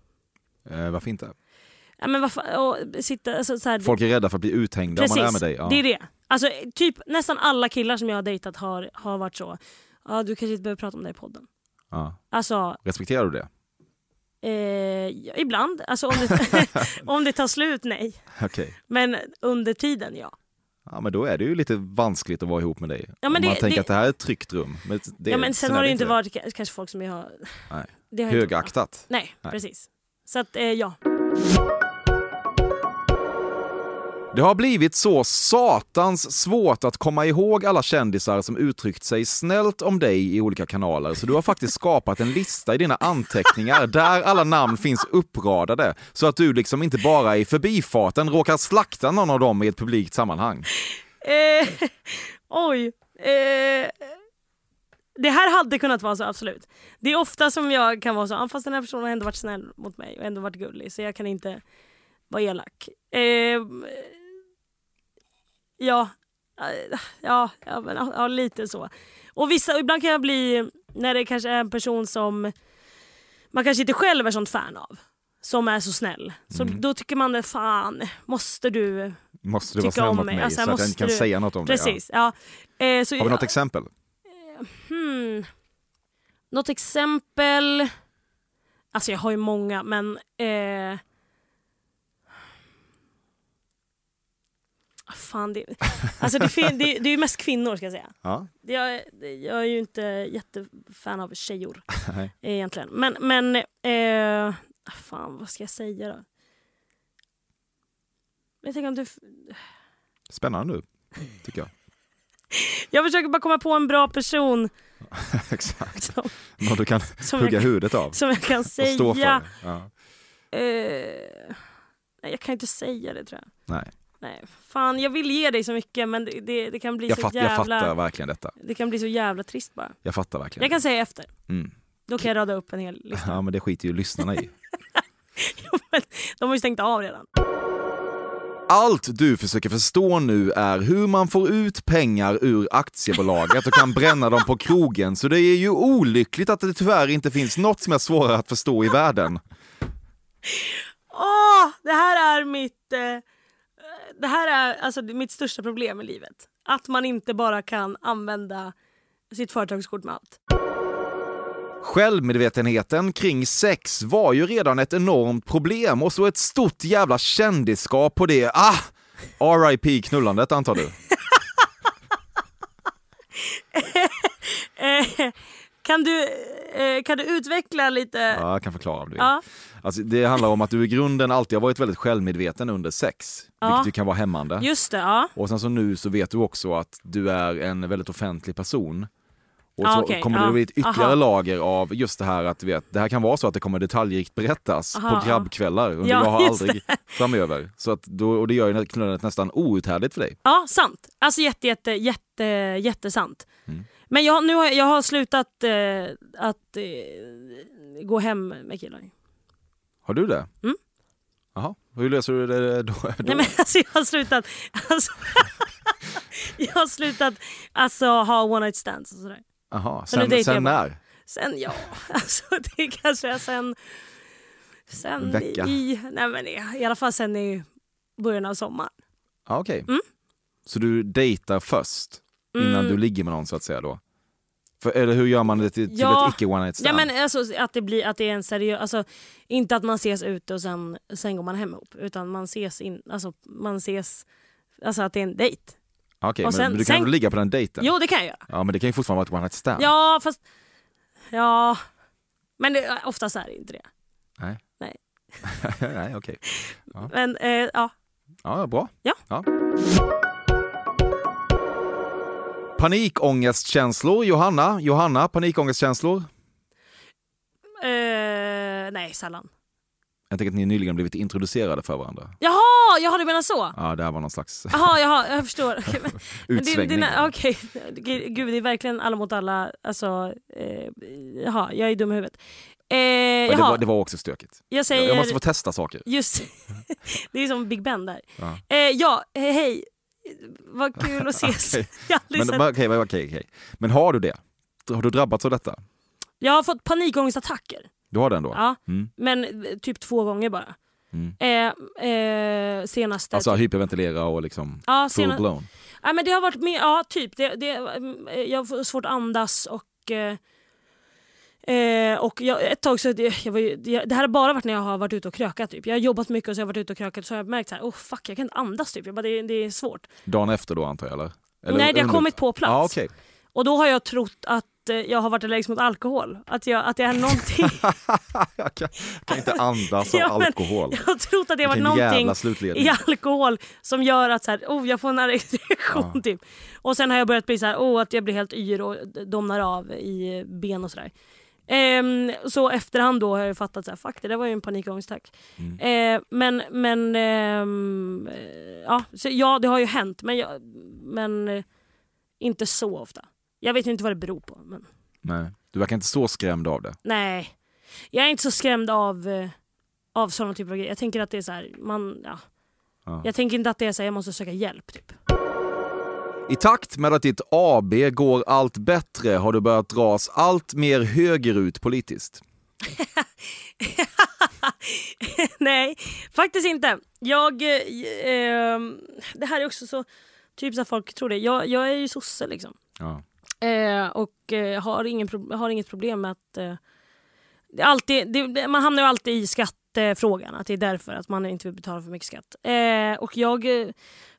Eh, varför inte? Ja, men vad fan, och sitta, alltså, så här, Folk är rädda för att bli uthängda om man är med dig. Ja. det är det. Alltså, typ nästan alla killar som jag har dejtat har, har varit så. Ja, du kanske inte behöver prata om det i podden. Ja. Alltså, Respekterar du det? eh, ibland. Alltså, om, det, om det tar slut, nej. Okej. Men under tiden, ja. Ja, men då är det ju lite vanskligt att vara ihop med dig. Ja, men det- man tänker det- att det här är ett tryggt rum. Men, det, ja men sen har det inte varit ka- kanske folk som jag har... Nej. Det har inte- Högaktat. Nej, Nej. precis. Så att, eh, ja. Det har blivit så satans svårt att komma ihåg alla kändisar som uttryckt sig snällt om dig i olika kanaler, så du har faktiskt skapat en lista i dina anteckningar där alla namn finns uppradade, så att du liksom inte bara i förbifarten råkar slakta någon av dem i ett publikt sammanhang. Eh, oj. Eh, det här hade kunnat vara så, absolut. Det är ofta som jag kan vara så, "Ah, fast den här personen har ändå varit snäll mot mig och ändå varit gullig, så jag kan inte vara elak. Eh, ja, eh, ja, ja, men, ja, ja, lite så. Och vissa, ibland kan jag bli, när det kanske är en person som man kanske inte själv är sånt fan av, som är så snäll. Så då tycker man det, fan, måste du Måste du vara snäll mot mig. Alltså, så att jag inte kan du- säga något om Precis, ja. Eh, så, det? Ja. Har vi något exempel? Hmm. Något exempel? Alltså jag har ju många men... Eh... Fan, det, alltså det, fin- det, det är ju mest kvinnor ska jag säga. Ja. Jag, jag är ju inte jättefan av tjejor Nej. egentligen. Men, men eh... ah, fan vad ska jag säga då? Jag tänker om du... Spännande nu, tycker jag. Jag försöker bara komma på en bra person Exakt. som, Någon du kan hugga jag, huvudet av som jag kan och stå för. säga. Ja. Eh, jag kan inte säga det tror jag. Nej, Nej, fan jag vill ge dig så mycket men det, det, det kan bli jag, så fatt, jag jävla... fattar verkligen detta. det kan bli så jävla trist bara. Jag fattar verkligen. Jag kan säga efter. Mm. Då kan jag rada upp en hel lista. Ja, men det skiter ju lyssnarna i. De har ju stängt av redan. Allt du försöker förstå nu är hur man får ut pengar ur aktiebolaget och kan bränna dem på krogen. Så det är ju olyckligt att det tyvärr inte finns något som är svårare att förstå i världen. Åh, det här är mitt... Eh, det här är alltså mitt största problem i livet. Att man inte bara kan använda sitt företagskort med allt. Självmedvetenheten kring sex var ju redan ett enormt problem och så ett stort jävla kändisskap på det. Ah! RIP knullandet antar du? Eh, kan, du, eh, kan du utveckla lite? Ja, jag kan förklara om du vill. Ja. Alltså, det handlar om att du i grunden alltid har varit väldigt självmedveten under sex, Ja. vilket ju kan vara hämmande. Just det, ja. Och sen så nu så vet du också att du är en väldigt offentlig person. Och så okej, kommer ja. det bli ett ytterligare Aha. lager av just det här att vet, det här kan vara så att det kommer dejrikt berättas Aha, på grabbkvällar under Ja, jag har aldrig framöver. Så att då, och det gör ju knullandet nästan outhärdligt för dig. Ja, sant. Alltså jätte, jätte, jätte, jättesant. Mm. Men jag, nu har, jag har slutat eh, att eh, gå hem med killar. Har du det? Mm. Jaha, hur löser du det då? då? Nej men alltså jag har slutat, alltså, jag har slutat alltså, ha one night stands och sådär. Jaha, sen, sen bara. när? Sen ja, alltså det kanske är sen, sen En vecka. i, nej men i, i alla fall sen i början av sommaren. Ja, Okej. Mm. Så du dejtar först innan Mm. du ligger med någon så att säga då? För, eller hur gör man det till, till Ja. ett icke one night Ja stand? men alltså att det blir att det är en seriös, alltså inte att man ses ute och sen, sen går man hem ihop utan man ses in, alltså man ses, alltså att det är en dejt. Okej, och men, sen- men du kan sen- väl ligga på den dejten? Jo det kan jag göra. Ja men det kan ju fortfarande vara ett one night stand. Ja fast, ja, men det, oftast är det inte det. Nej. Nej. Nej, okej. Men eh, ja, Ja, bra. Ja. Panikångestkänslor, Johanna. Johanna, panikångestkänslor? eh, nej sällan. Jag tänker att ni nyligen blivit introducerade för varandra. Jaha, jaha du menar så? Ja, det här var någon slags Jaha, jaha jag förstår. Men- utsvängning. Okej, gud det är verkligen alla mot alla. Alltså, eh, jaha, jag är dum i huvudet. Eh, det, var, det var också stökigt. jag säger... Jag måste få testa saker. Just Det är som Big Ben där. Ja. Eh, ja, he- hej. Vad kul att ses. Har aldrig Men, men, okej. men har du det? Har du drabbats av detta? jag har fått panikångestattacker. Du har den då? Ja, Mm. men eh, typ två gånger bara. Mm. Eh, eh, senaste... Alltså hyperventilera och liksom ja, full sena, blown? ja, men det har varit med, ja typ. Det, det, eh, jag får svårt att andas och... Eh, Eh, och jag, ett tag så, det, jag var ju, det, här har bara varit när jag har varit ute och krökat. Typ. Jag har jobbat mycket och så har jag varit ute och krökat så har jag märkt här, oh fuck jag kan inte andas typ. Jag bara, det, det är svårt. Dagen efter då antar jag eller? eller Nej det har kommit på plats. Ja, okej. Och då har jag trott att eh, jag har varit allergisk mot alkohol. Att, jag, att det är någonting... jag kan, kan inte andas av Ja, alkohol. jag har trott att det har varit någonting i alkohol som gör att så här, oh, jag får en erektion. Ja. Typ. Och sen har jag börjat bli så här, oh, att jag blir helt yr och domnar av i ben och sådär. Ehm, så efterhand då har jag fattat att fuck det där var ju en panikångestattack. Mm. Eh, men men ehm, eh, ja, så, ja, det har ju hänt men, jag, men eh, inte så ofta. Jag vet inte vad det beror på. Men, Nej. Du verkar inte så skrämd av det. nej, jag är inte så skrämd av, eh, av sådana typer av grejer. Jag tänker att det är så här, man, ja. Ja. Jag tänker inte att det är så här, jag måste söka hjälp. Typ. I takt med att ditt AB går allt bättre har du börjat dras allt mer högerut politiskt. Nej, faktiskt inte. Jag... Eh, eh, det här är också så typiskt att folk tror det. Jag, jag är ju sosse liksom. Ja. Eh, och eh, har, ingen, har inget problem med att... Eh, alltid, det, man hamnar ju alltid i skattefrågan. Att det är därför att man inte vill betala för mycket skatt. Eh, och jag... Eh,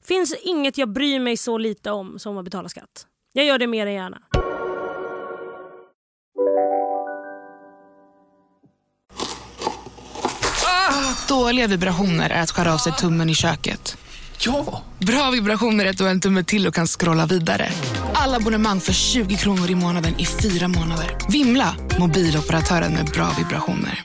finns inget jag bryr mig så lite om som att betala skatt. Jag gör det mer än gärna. Dåliga vibrationer är att skära av sig tummen i köket. Ja! Bra vibrationer är att du har en tumme till och kan scrolla vidare. Alla abonnemang för 20 kronor i månaden i fyra månader. Vimla! Mobiloperatören med bra vibrationer.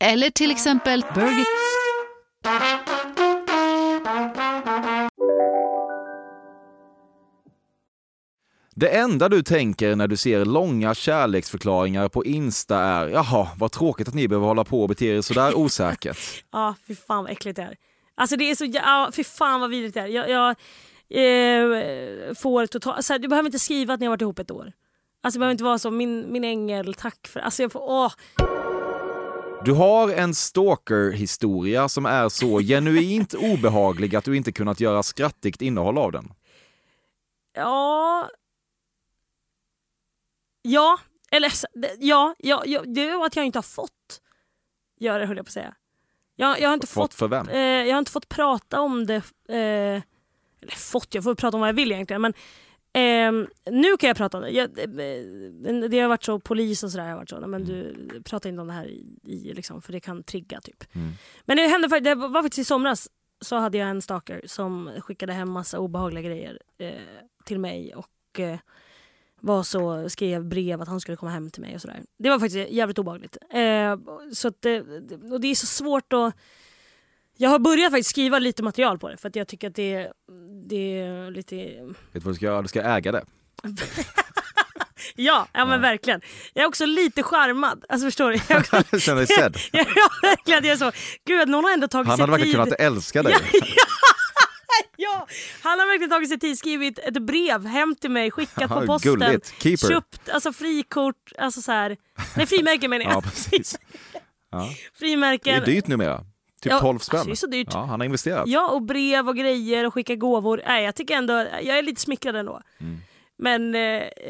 eller till exempel Burger... Det enda du tänker när du ser långa kärleksförklaringar på Insta är jaha, vad tråkigt att ni behöver hålla på och bete er sådär osäkert. Ja, fy fan vad äckligt det är. Alltså det är så ja, fy fan vad vidrigt det är. Jag, jag eh, får totalt... Du behöver inte skriva att ni har varit ihop ett år. Alltså det behöver inte vara så, min, min ängel, tack för... Alltså jag får, åh. Du har en stalker-historia som är så genuint obehaglig att du inte kunnat göra skrattigt innehåll av den. Ja... Ja, eller ja, ja, ja, det är att jag inte har fått göra det höll jag på att säga. Jag, jag har inte Fått fått, för vem? eh, jag har inte fått prata om det. Eh, eller fått, jag får prata om vad jag vill egentligen. Men eh, nu kan jag prata om det. Jag, eh, det har varit så, polis och sådär har varit så. "Nej, Men du pratar inte om det här i, i liksom, för det kan trigga typ. Mm. Men det hände det var faktiskt i somras så hade jag en stalker som skickade hem massa obehagliga grejer eh, till mig och eh, var så, skrev brev att han skulle komma hem till mig och sådär. Det var faktiskt jävligt obehagligt. Eh, så att det, det- och det är så svårt att... Jag har börjat faktiskt skriva lite material på det för att jag tycker att det, det är lite... Vet du vad du ska göra? Du ska äga det. Ja, ja men verkligen. Jag är också lite charmad. Alltså förstår du? Jag, är också, Känner dig sedd. ja, verkligen. Jag är så, gud någon har ändå tagit Han sig hade verkligen tid. kunnat älska dig. Ja, han har verkligen tagit sig tid, skrivit ett brev hem till mig, skickat på posten. gulligt. Keeper. Köpt alltså frikort, alltså så här. Nej frimärken menar jag. Ja, precis. Ja. Det Frimärken. är dyrt numera. Typ Ja, 12 spänn. alltså, det är så dyrt. Ja, han har investerat. Ja, och brev och grejer och skicka gåvor. Nej, jag tycker ändå, jag är lite smickrad ändå. Mm. Men, eh,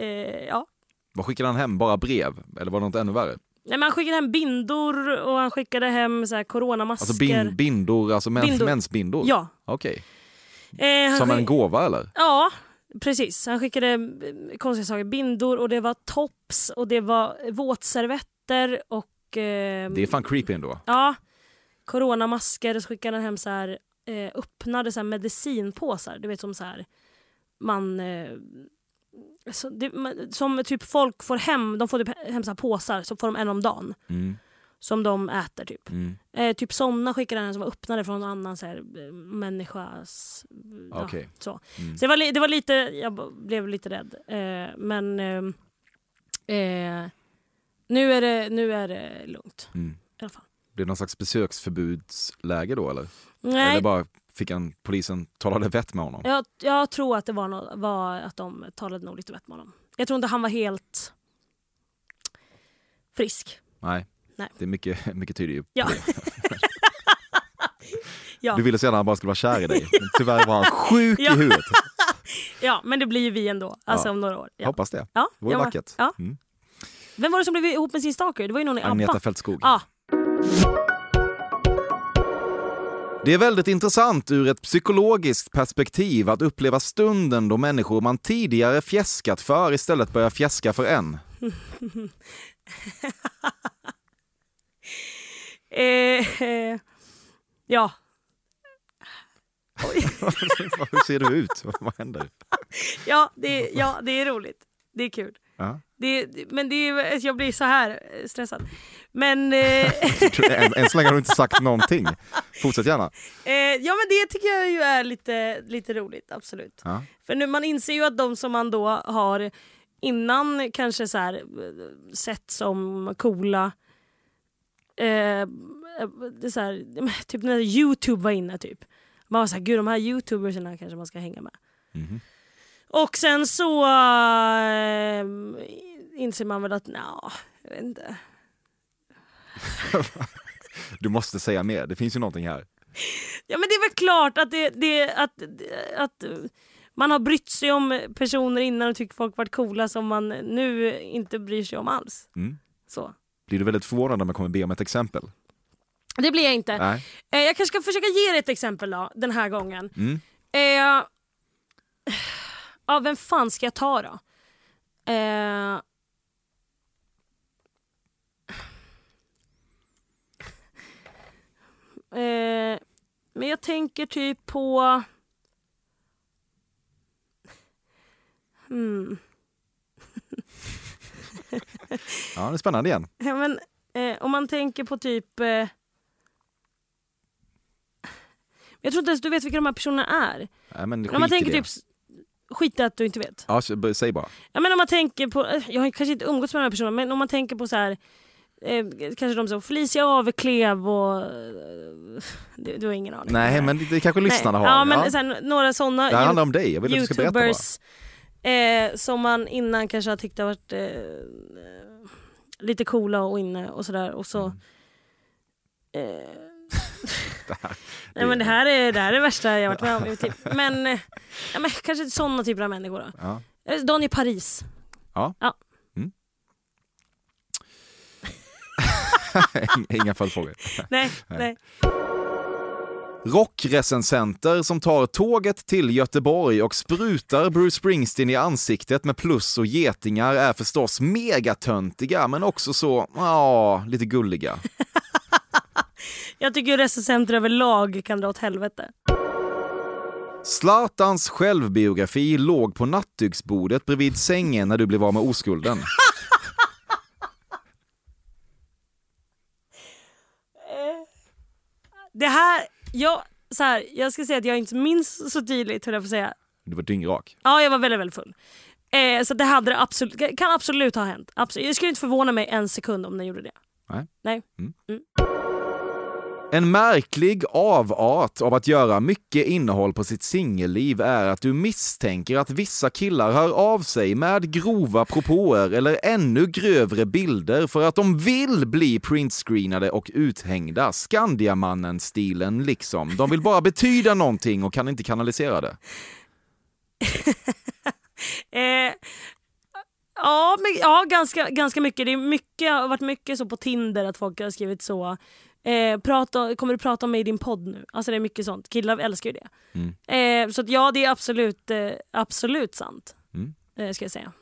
eh, ja. Vad skickade han hem? Bara brev? Eller var det något ännu värre? Nej, men han skickade hem bindor och han skickade hem så här coronamasker. Alltså bin, bindor, alltså mens, Bindor. mensbindor? Ja. Okej. Eh, han Som en gåva eller? Ja, precis. Han skickade eh, konstiga saker. Bindor och det var tops och det var våtservetter och... Eh, Det är fan creepy ändå. Ja. Coronamasker och så skickade han hem så här, eh, öppnade så här medicinpåsar. Du vet som så här man... Eh, så det, man- som typ folk får hem, de får typ hem så här påsar, så får de en om dagen. Mm. Som de äter typ. Mm. Eh, typ sådana skickade han som var öppnade från en annan så här, eh, människas... Ja, Okej. så Mm. så det, var, det var lite, jag blev lite rädd. Eh, men eh, eh, nu, är det, nu är det lugnt Mm. i alla fall. Det är någon slags besöksförbudsläge då eller? Nej, Eller bara fick han, polisen talade vett med honom? jag, jag tror att det var, nå- var att de talade nog lite vett med honom. Jag tror inte han var helt frisk. Nej. Nej. Det är mycket, mycket tyder ju på Ja. det. Ja. Du ville så gärna att han bara skulle vara kär i dig. Men tyvärr var han sjuk Ja. i huvudet. ja, men det blir ju vi ändå. Alltså Ja. om några år. Ja. Hoppas det. Ja, Det vore vackert. Ja. Mm. Vem var det som blev ihop med sin stalker? Det var ju någon i Agneta. Fältskog. Ja. Det är väldigt intressant ur ett psykologiskt perspektiv att uppleva stunden då människor man tidigare fjäskat för istället börjar fjäska för en. Eh, eh, ja. Hur ser du ut? Vad händer? Ja, det, ja, det är roligt. Det är kul. Ja. Det, men det är, jag blir så här eh, stressad. Men, eh, Än, än så länge har du inte sagt någonting. Fortsätt gärna. eh, ja, men det tycker jag ju är lite, lite roligt, absolut. Ja. För nu, man inser ju att de som man då har innan kanske så här, eh, sett som coola eh, det så här, typ när Youtube var inne typ. Man var såhär, gud de här youtubersarna kanske man ska hänga med. Mhm. Och sen så äh, inser man väl att nja, jag vet inte. Du måste säga mer, det finns ju någonting här. Ja men det är väl klart att, det, det, att, att man har brytt sig om personer innan och tycker folk varit coola som man nu inte bryr sig om alls. Mm. Så. Blir du väldigt förvånad när man kommer be om ett exempel? Det blir jag inte. Nej. Eh, jag kanske ska försöka ge er ett exempel då, den här gången. Mm. Eh, ja, vem fan ska jag ta då? Eh, eh, men jag tänker typ på... Hmm. Ja, det är spännande igen. Ja, men, eh, om man tänker på typ... Eh, jag tror inte ens du vet vilka de här personerna är. Nej, men Men om man tänker typ... Skit att du inte vet. Ja, säg bara. Ja, men om man tänker på, eh, jag har kanske inte umgåtts med de här personerna, men om man tänker på så här, eh, kanske de som Felicia Aveklev och... Eh, du, du har ingen aning. Nej, men det, det kanske lyssnarna Nej, har. Ja, men Ja. Så här, några sådana Det handlar om dig, jag vill att du ska berätta bara. eh, som man innan kanske har tyckt har varit eh, eh, lite coola och inne och sådär och så... Mm. Eh, Nej, men det, här är, det här är det värsta jag varit med om liv. Men, eh, ja, men kanske sådana typer av människor då. Ja. Eh, Daniel Paris. Inga följdfrågor. Nej. nej. Rockrecensenter som tar tåget till Göteborg och sprutar Bruce Springsteen i ansiktet med plus och getingar är förstås megatöntiga men också så, ja, lite gulliga. Jag tycker recensenter överlag kan dra åt helvete. Zlatans självbiografi låg på nattduksbordet bredvid sängen när du blev av med oskulden. Det här, jag, så här, jag ska säga att jag inte minns så tydligt höll jag att säga. Du var dyngrak. Ja, jag var väldigt, väldigt full. Eh, så det hade det absolut, kan absolut ha hänt. Absolut. Jag skulle inte förvåna mig en sekund om den gjorde det. Nej. Nej. En märklig avart av att göra mycket innehåll på sitt singelliv är att du misstänker att vissa killar hör av sig med grova propåer eller ännu grövre bilder för att de vill bli printscreenade och uthängda. Skandiamannen-stilen liksom. De vill bara betyda någonting och kan inte kanalisera det. Eh, Ja, men, ja ganska, ganska mycket. Det är mycket, har varit mycket så på Tinder att folk har skrivit så. Eh, prata, kommer du prata om mig i din podd nu? Alltså det är mycket sånt. Killar älskar ju det. Mm. Eh, så att, ja, det är absolut, eh, absolut sant. Mm. Eh, ska jag säga.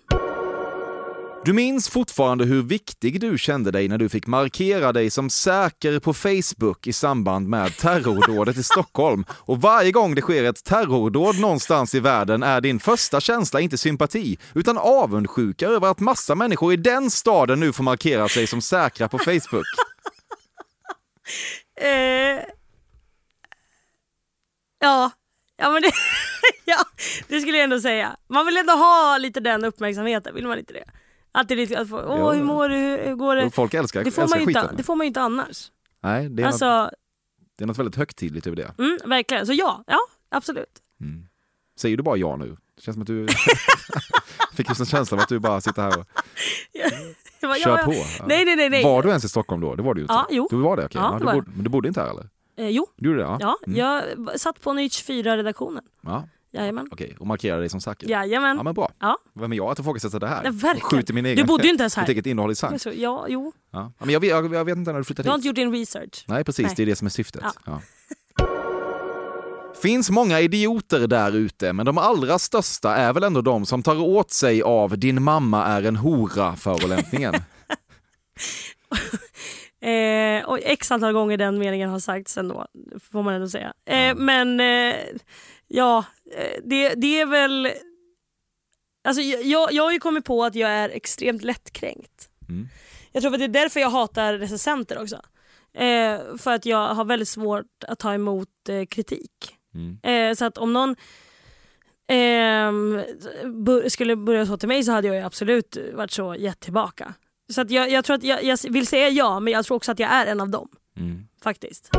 Du minns fortfarande hur viktig du kände dig när du fick markera dig som säker på Facebook i samband med terrordådet i Stockholm. Och varje gång det sker ett terrordåd någonstans i världen är din första känsla inte sympati, utan avundsjuka över att massa människor i den staden nu får markera sig som säkra på Facebook. Eh, ja, ja, men det, ja, det skulle jag ändå säga. Man vill ändå ha lite den uppmärksamheten, vill man inte det? Att det är lite, att få, åh hur mår du, hur, hur går det? Folk älskar, Det får, man älskar ju inte, skiten. det får man ju inte annars. Nej, det är, något, Alltså, det är något väldigt högtidligt över det. mm, verkligen. Så ja, ja absolut. Säger du bara ja nu? Det känns som att du fick just en känsla av att du bara sitter här och Bara, kör ja, på. Ja. Nej, nej, nej. nej. Var du ens i Stockholm då? Det var du ju inte. Ja, jo. Du var det? Okej. Ja, Ja, det du men du bodde inte här eller? Eh, jo, Du gjorde det? Ja. ja, Mm. jag satt på Nytt 24-redaktionen. ja. Jajamän. Okej, och markerade dig som säker? Jajamän. Ja men bra. Ja. Vem är jag att ifrågasätta det här? Ja, verkligen. Och skjuter min egen, Du bodde ju inte ens här. mitt eget innehåll i sank. Ja, jo. Ja. Men jag, jag, jag vet inte när du flyttade Du har hit. inte gjort din research. Nej precis, Nej. det är det som är syftet. Ja. Ja. Finns många idioter där ute, men de allra största är väl ändå de som tar åt sig av “din mamma är en hora” förolämpningen. Eh, och x antal gånger den meningen har sagts ändå, får man ändå säga. Eh, Men eh, ja, eh, det, det är väl... Alltså, jag, jag har ju kommit på att jag är extremt lättkränkt. Mm. Jag tror att det är därför jag hatar recensenter också. Eh, för att jag har väldigt svårt att ta emot eh, kritik. Mm. Eh, så att om någon bu- skulle börja så till mig så hade jag ju absolut varit så gett tillbaka. Så att jag, jag tror att jag, jag vill säga ja, men jag tror också att jag är en av dem. Mm. Faktiskt.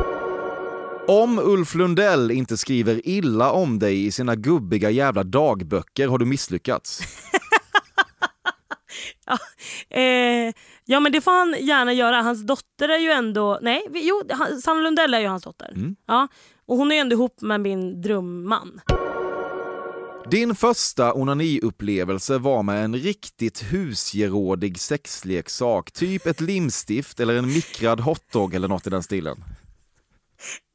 Om Ulf Lundell inte skriver illa om dig i sina gubbiga jävla dagböcker har du misslyckats. Eh, ja men det får han gärna göra. Hans dotter är ju ändå... Nej, jo, Sanna Lundell är ju hans dotter. Mm. Ja, och hon är ju ändå ihop med min drömman. Din första onaniupplevelse var med en riktigt husgerådig sexleksak, typ ett limstift eller en mikrad hotdog eller något i den stilen.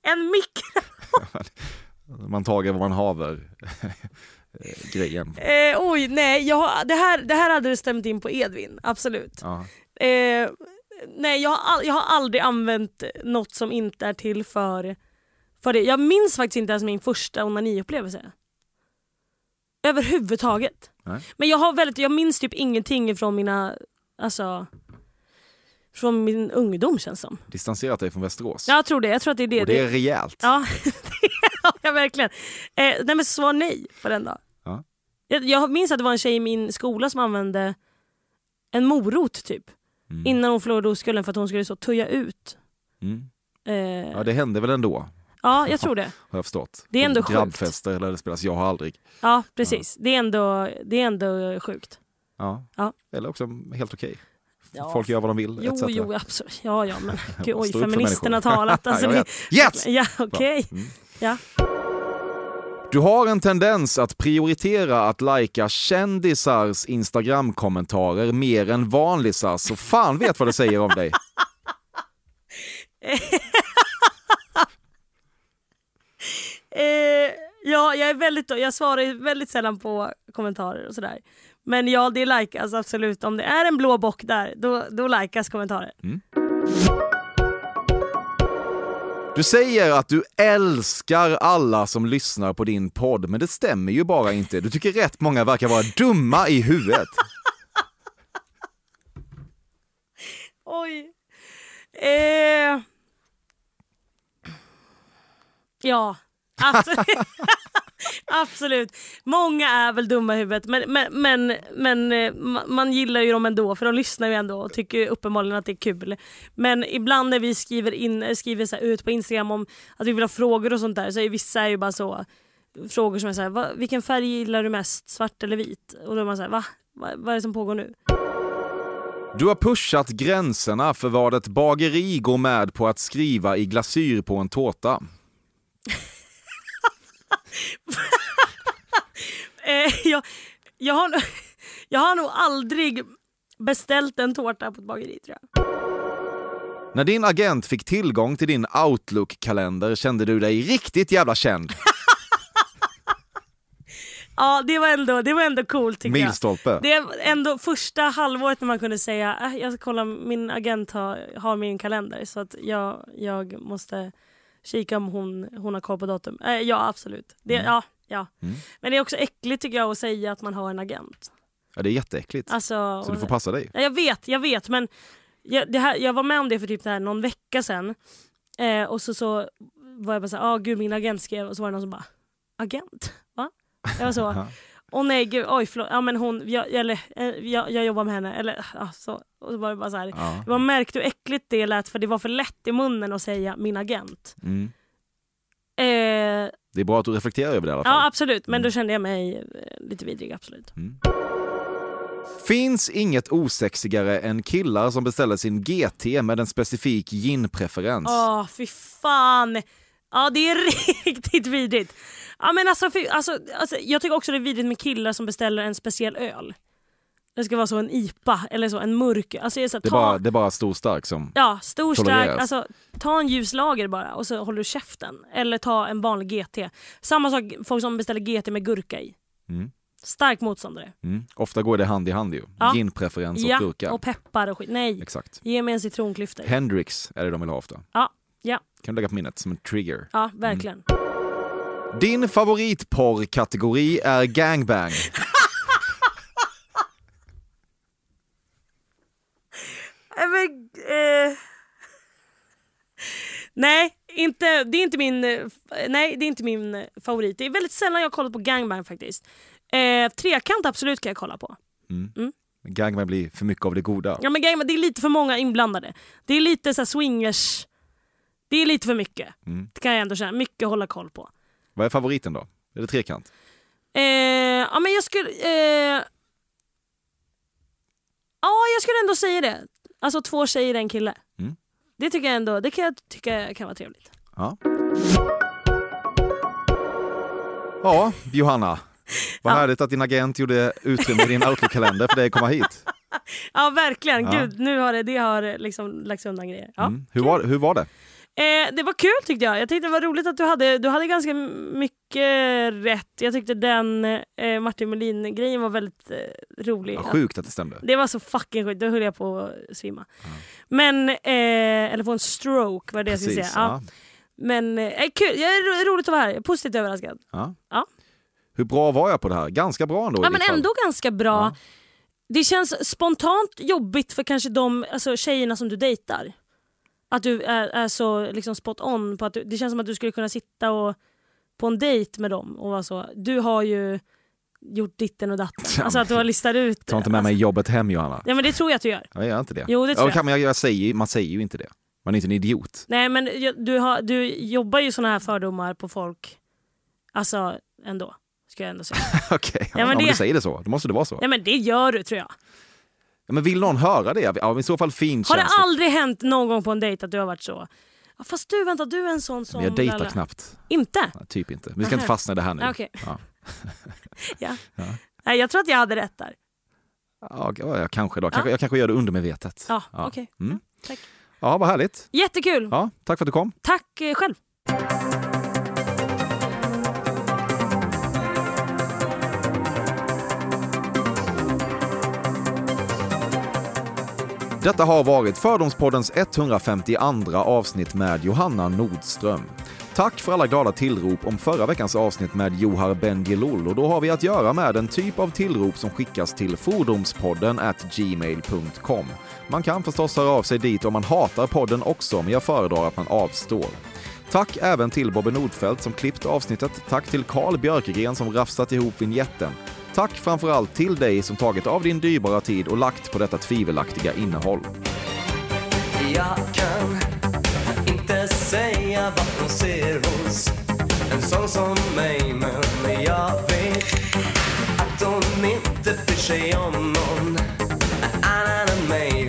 En mikro... Man tager vad man haver. Grejen. Eh, oj, nej. Jag, har- det, här, det här hade det stämt in på Edvin. Absolut. Ja. Eh, nej, jag har, jag har aldrig använt något som inte är till för, för det. Jag minns faktiskt inte ens min första onaniupplevelse. Överhuvudtaget. Nej. Men jag, har väldigt, jag minns typ ingenting från mina... Alltså, från min ungdom känns som. Distanserat dig från Västerås. Jag tror det. Jag tror att det är det. Och det är rejält. Ja, det jag verkligen. Eh, nej men svar nej på den då. Ja. Jag, jag minns att det var en tjej i min skola som använde en morot typ. Mm. Innan hon förlorade oskulden för att hon skulle så tuja ut. Mm. Eh, Ja, det hände väl ändå, ja, jag tror det. har jag förstått. Det är ändå sjukt. Grabbfester eller det spelas Jag har aldrig. Ja, precis. Det, är ändå, det är ändå sjukt. Ja. Ja. Eller också helt okej. Ja. Folk gör vad de vill, Jo, etc. jo, absolut. Ja, ja, men gud, oj, feministerna har talat. Alltså, det. Yes! Ja, okej. Mm. Ja. Du har en tendens att prioritera att lajka kändisars Instagram-kommentarer mer än vanlisar, så fan vet vad det säger om dig. Eh, ja, jag är väldigt, jag svarar väldigt sällan på kommentarer och sådär. Men ja, det likas absolut. Om det är en blå bock där, då, då likas kommentarer. Du säger att du älskar alla som lyssnar på din podd, men det stämmer ju bara inte. Du tycker rätt många verkar vara dumma i huvudet. Oj. Eh, ja, absolut. absolut. Många är väl dumma i huvudet men, men, men, men eh, man gillar ju dem ändå för de lyssnar ju ändå och tycker uppenbarligen att det är kul. Men ibland när vi skriver, in, eh, skriver så här ut på Instagram om att vi vill ha frågor och sånt där så är vissa är ju bara så frågor som är så här, vilken färg gillar du mest? Svart eller vit? Och då är man så här, va? Va- Vad är det som pågår nu? Du har pushat gränserna för vad ett bageri går med på att skriva i glasyr på en tårta. Eh, jag, jag, har, Jag har nog aldrig beställt en tårta på ett bageri tror jag. När din agent fick tillgång till din Outlook-kalender kände du dig riktigt jävla känd. Ja, det var ändå, det var ändå coolt tycker jag. Milstolpe. Det är ändå första halvåret när man kunde säga äh, jag ska kolla, min agent har, har min kalender så att jag, jag måste kika om hon, hon har koll på datum. Äh, ja absolut. Det, ja, ja. Mm. Men det är också äckligt tycker jag att säga att man har en agent. Ja, det är jätteäckligt. Alltså, Så du får passa dig. Ja, Jag vet, jag vet men jag, det här, jag var med om det för typ det här någon vecka sedan eh, och så, så var jag bara såhär, ah, gud min agent skrev och så var det någon som bara, agent? Va? Jag var så, åh nej gud, oj förlåt, ja men hon, jag, eller, eh, jag, jag jobbar med henne eller ja, så. Och så var det bara så här. Ja. Man märkte hur äckligt det lät för det var för lätt i munnen att säga min agent. Mm. Eh, Det är bra att du reflekterar över det i alla fall. ja absolut, men Mm. då kände jag mig eh, lite vidrig absolut. Finns inget osexigare än killar som beställer sin GT med en specifik ginpreferens. Åh fy fan. Ja det är riktigt vidrigt. Ja, men alltså, för, alltså, alltså, jag tycker också det är vidrigt med killar som beställer en speciell öl. Det ska vara så en IPA eller så, en mörk. Alltså, jag är så, Det är ta, bara, det är bara stor stark som... Ja, stor stark. Alltså, ta en ljus lager bara och så håller du käften. Eller ta en vanlig GT. Samma sak folk som beställer GT med gurka i. Mm. Stark motståndare. Mm. Ofta går det hand i hand ju. Ja. Ginpreferens och Ja, gurka. och peppar och skit. Nej, Exakt. ge mig en citronklyfta. Hendrix är det de vill ha ofta. Ja, ja, Kan du lägga på minnet som en trigger. ja, verkligen. Din favoritporrkategori är gangbang. Men, eh... Nej, inte, det är inte min, nej, det är inte min favorit. Det är väldigt sällan jag kollat på gangbang faktiskt. Eh, trekant absolut kan jag kolla på. Gangbang blir för mycket av det goda. Ja, men gangbang, det är lite för många inblandade. Det är lite så swingers... Det är lite för mycket. Det kan jag ändå känna. Mycket att hålla koll på. Vad är favoriten då? Är det trekant? Eh, ja, men jag skulle... Eh... Ja, jag skulle ändå säga det. Alltså två tjejer, en kille. Mm. Det tycker jag ändå det kan jag tycka kan vara trevligt. Ja. Ja, Johanna. Vad Ja. härligt att din agent gjorde utrymme i din Outlook-kalender för dig att komma hit. Ja, verkligen. Ja. Gud, nu har det, det har liksom lagts undan grejer. Ja. Mm. Hur, var, hur var det? Eh, det var kul tyckte jag. Jag tyckte det var roligt att du hade, du hade ganska mycket rätt. Jag tyckte den eh, Martin Melin-grejen var väldigt eh, rolig. Ja, sjukt att det stämde. Det var så fucking sjukt, då höll jag på att svimma. Men, eh, eller få en stroke var det jag skulle säga. Precis, Ja. ja. Men eh, kul, jag är ro- roligt att vara här, Jag är positivt överraskad. Ja. Ja. Hur bra var jag på det här? Ganska bra ändå Ja, men fall. ändå ganska bra. Det känns spontant jobbigt för kanske de alltså, tjejerna som du dejtar. Att du är, är så liksom spot on. På att du, det känns som att du skulle kunna sitta och, på en dejt med dem och vara så. Du har ju gjort ditten och datten. Ja, Alltså att du har listat ut Ta inte med mig jobbet hem Johanna. Ja men det tror jag att du gör. Jag gör inte det. Jo, det tror ja, kan, men jag, jag säger, man säger ju inte det. Man är inte en idiot. Nej men jag- du, har, du jobbar ju såna här fördomar på folk. Alltså ändå. Ska jag ändå säga. Okej, men om det- du säger det så, då måste det vara så. Nej men det gör du tror jag. Ja, men vill någon höra det? Ja, i så fall fint Har det känns aldrig hänt någon gång på en dejt att du har varit så? Ja, fast du vänta, du är en sån som... Men jag dejtar lala." knappt. Inte? Ja, typ inte. Vi ska inte Nähä. fastna i det här nu. Ja, okej. Ja. Ja. Nej, jag tror att jag hade rätt där. Ja, ja, kanske då. Kanske, Ja. Jag kanske gör det undermedvetet. Ja, okej. Mm. Tack. Ja, vad härligt. Jättekul! Ja, tack för att du kom. Tack eh, själv. Detta har varit Fördomspoddens 152 avsnitt med Johanna Nordström. Tack för alla glada tillrop om förra veckans avsnitt med Johar Bendjelloul och då har vi att göra med en typ av tillrop som skickas till fordomspodden at gmail.com. Man kan förstås höra av sig dit om man hatar podden också, men jag föredrar att man avstår. Tack även till Bobby Nordfeldt som klippt avsnittet. Tack till Carl Björkegren som rafsat ihop vignetten. Tack framförallt till dig som tagit av din dyrbara tid och lagt på detta tvivelaktiga innehåll. Jag kan inte säga vad hon ser hos en sån som mig Men jag vet att hon inte bryr sig om någon annan än mig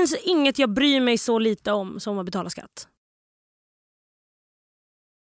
finns inget jag bryr mig så lite om som att betala skatt.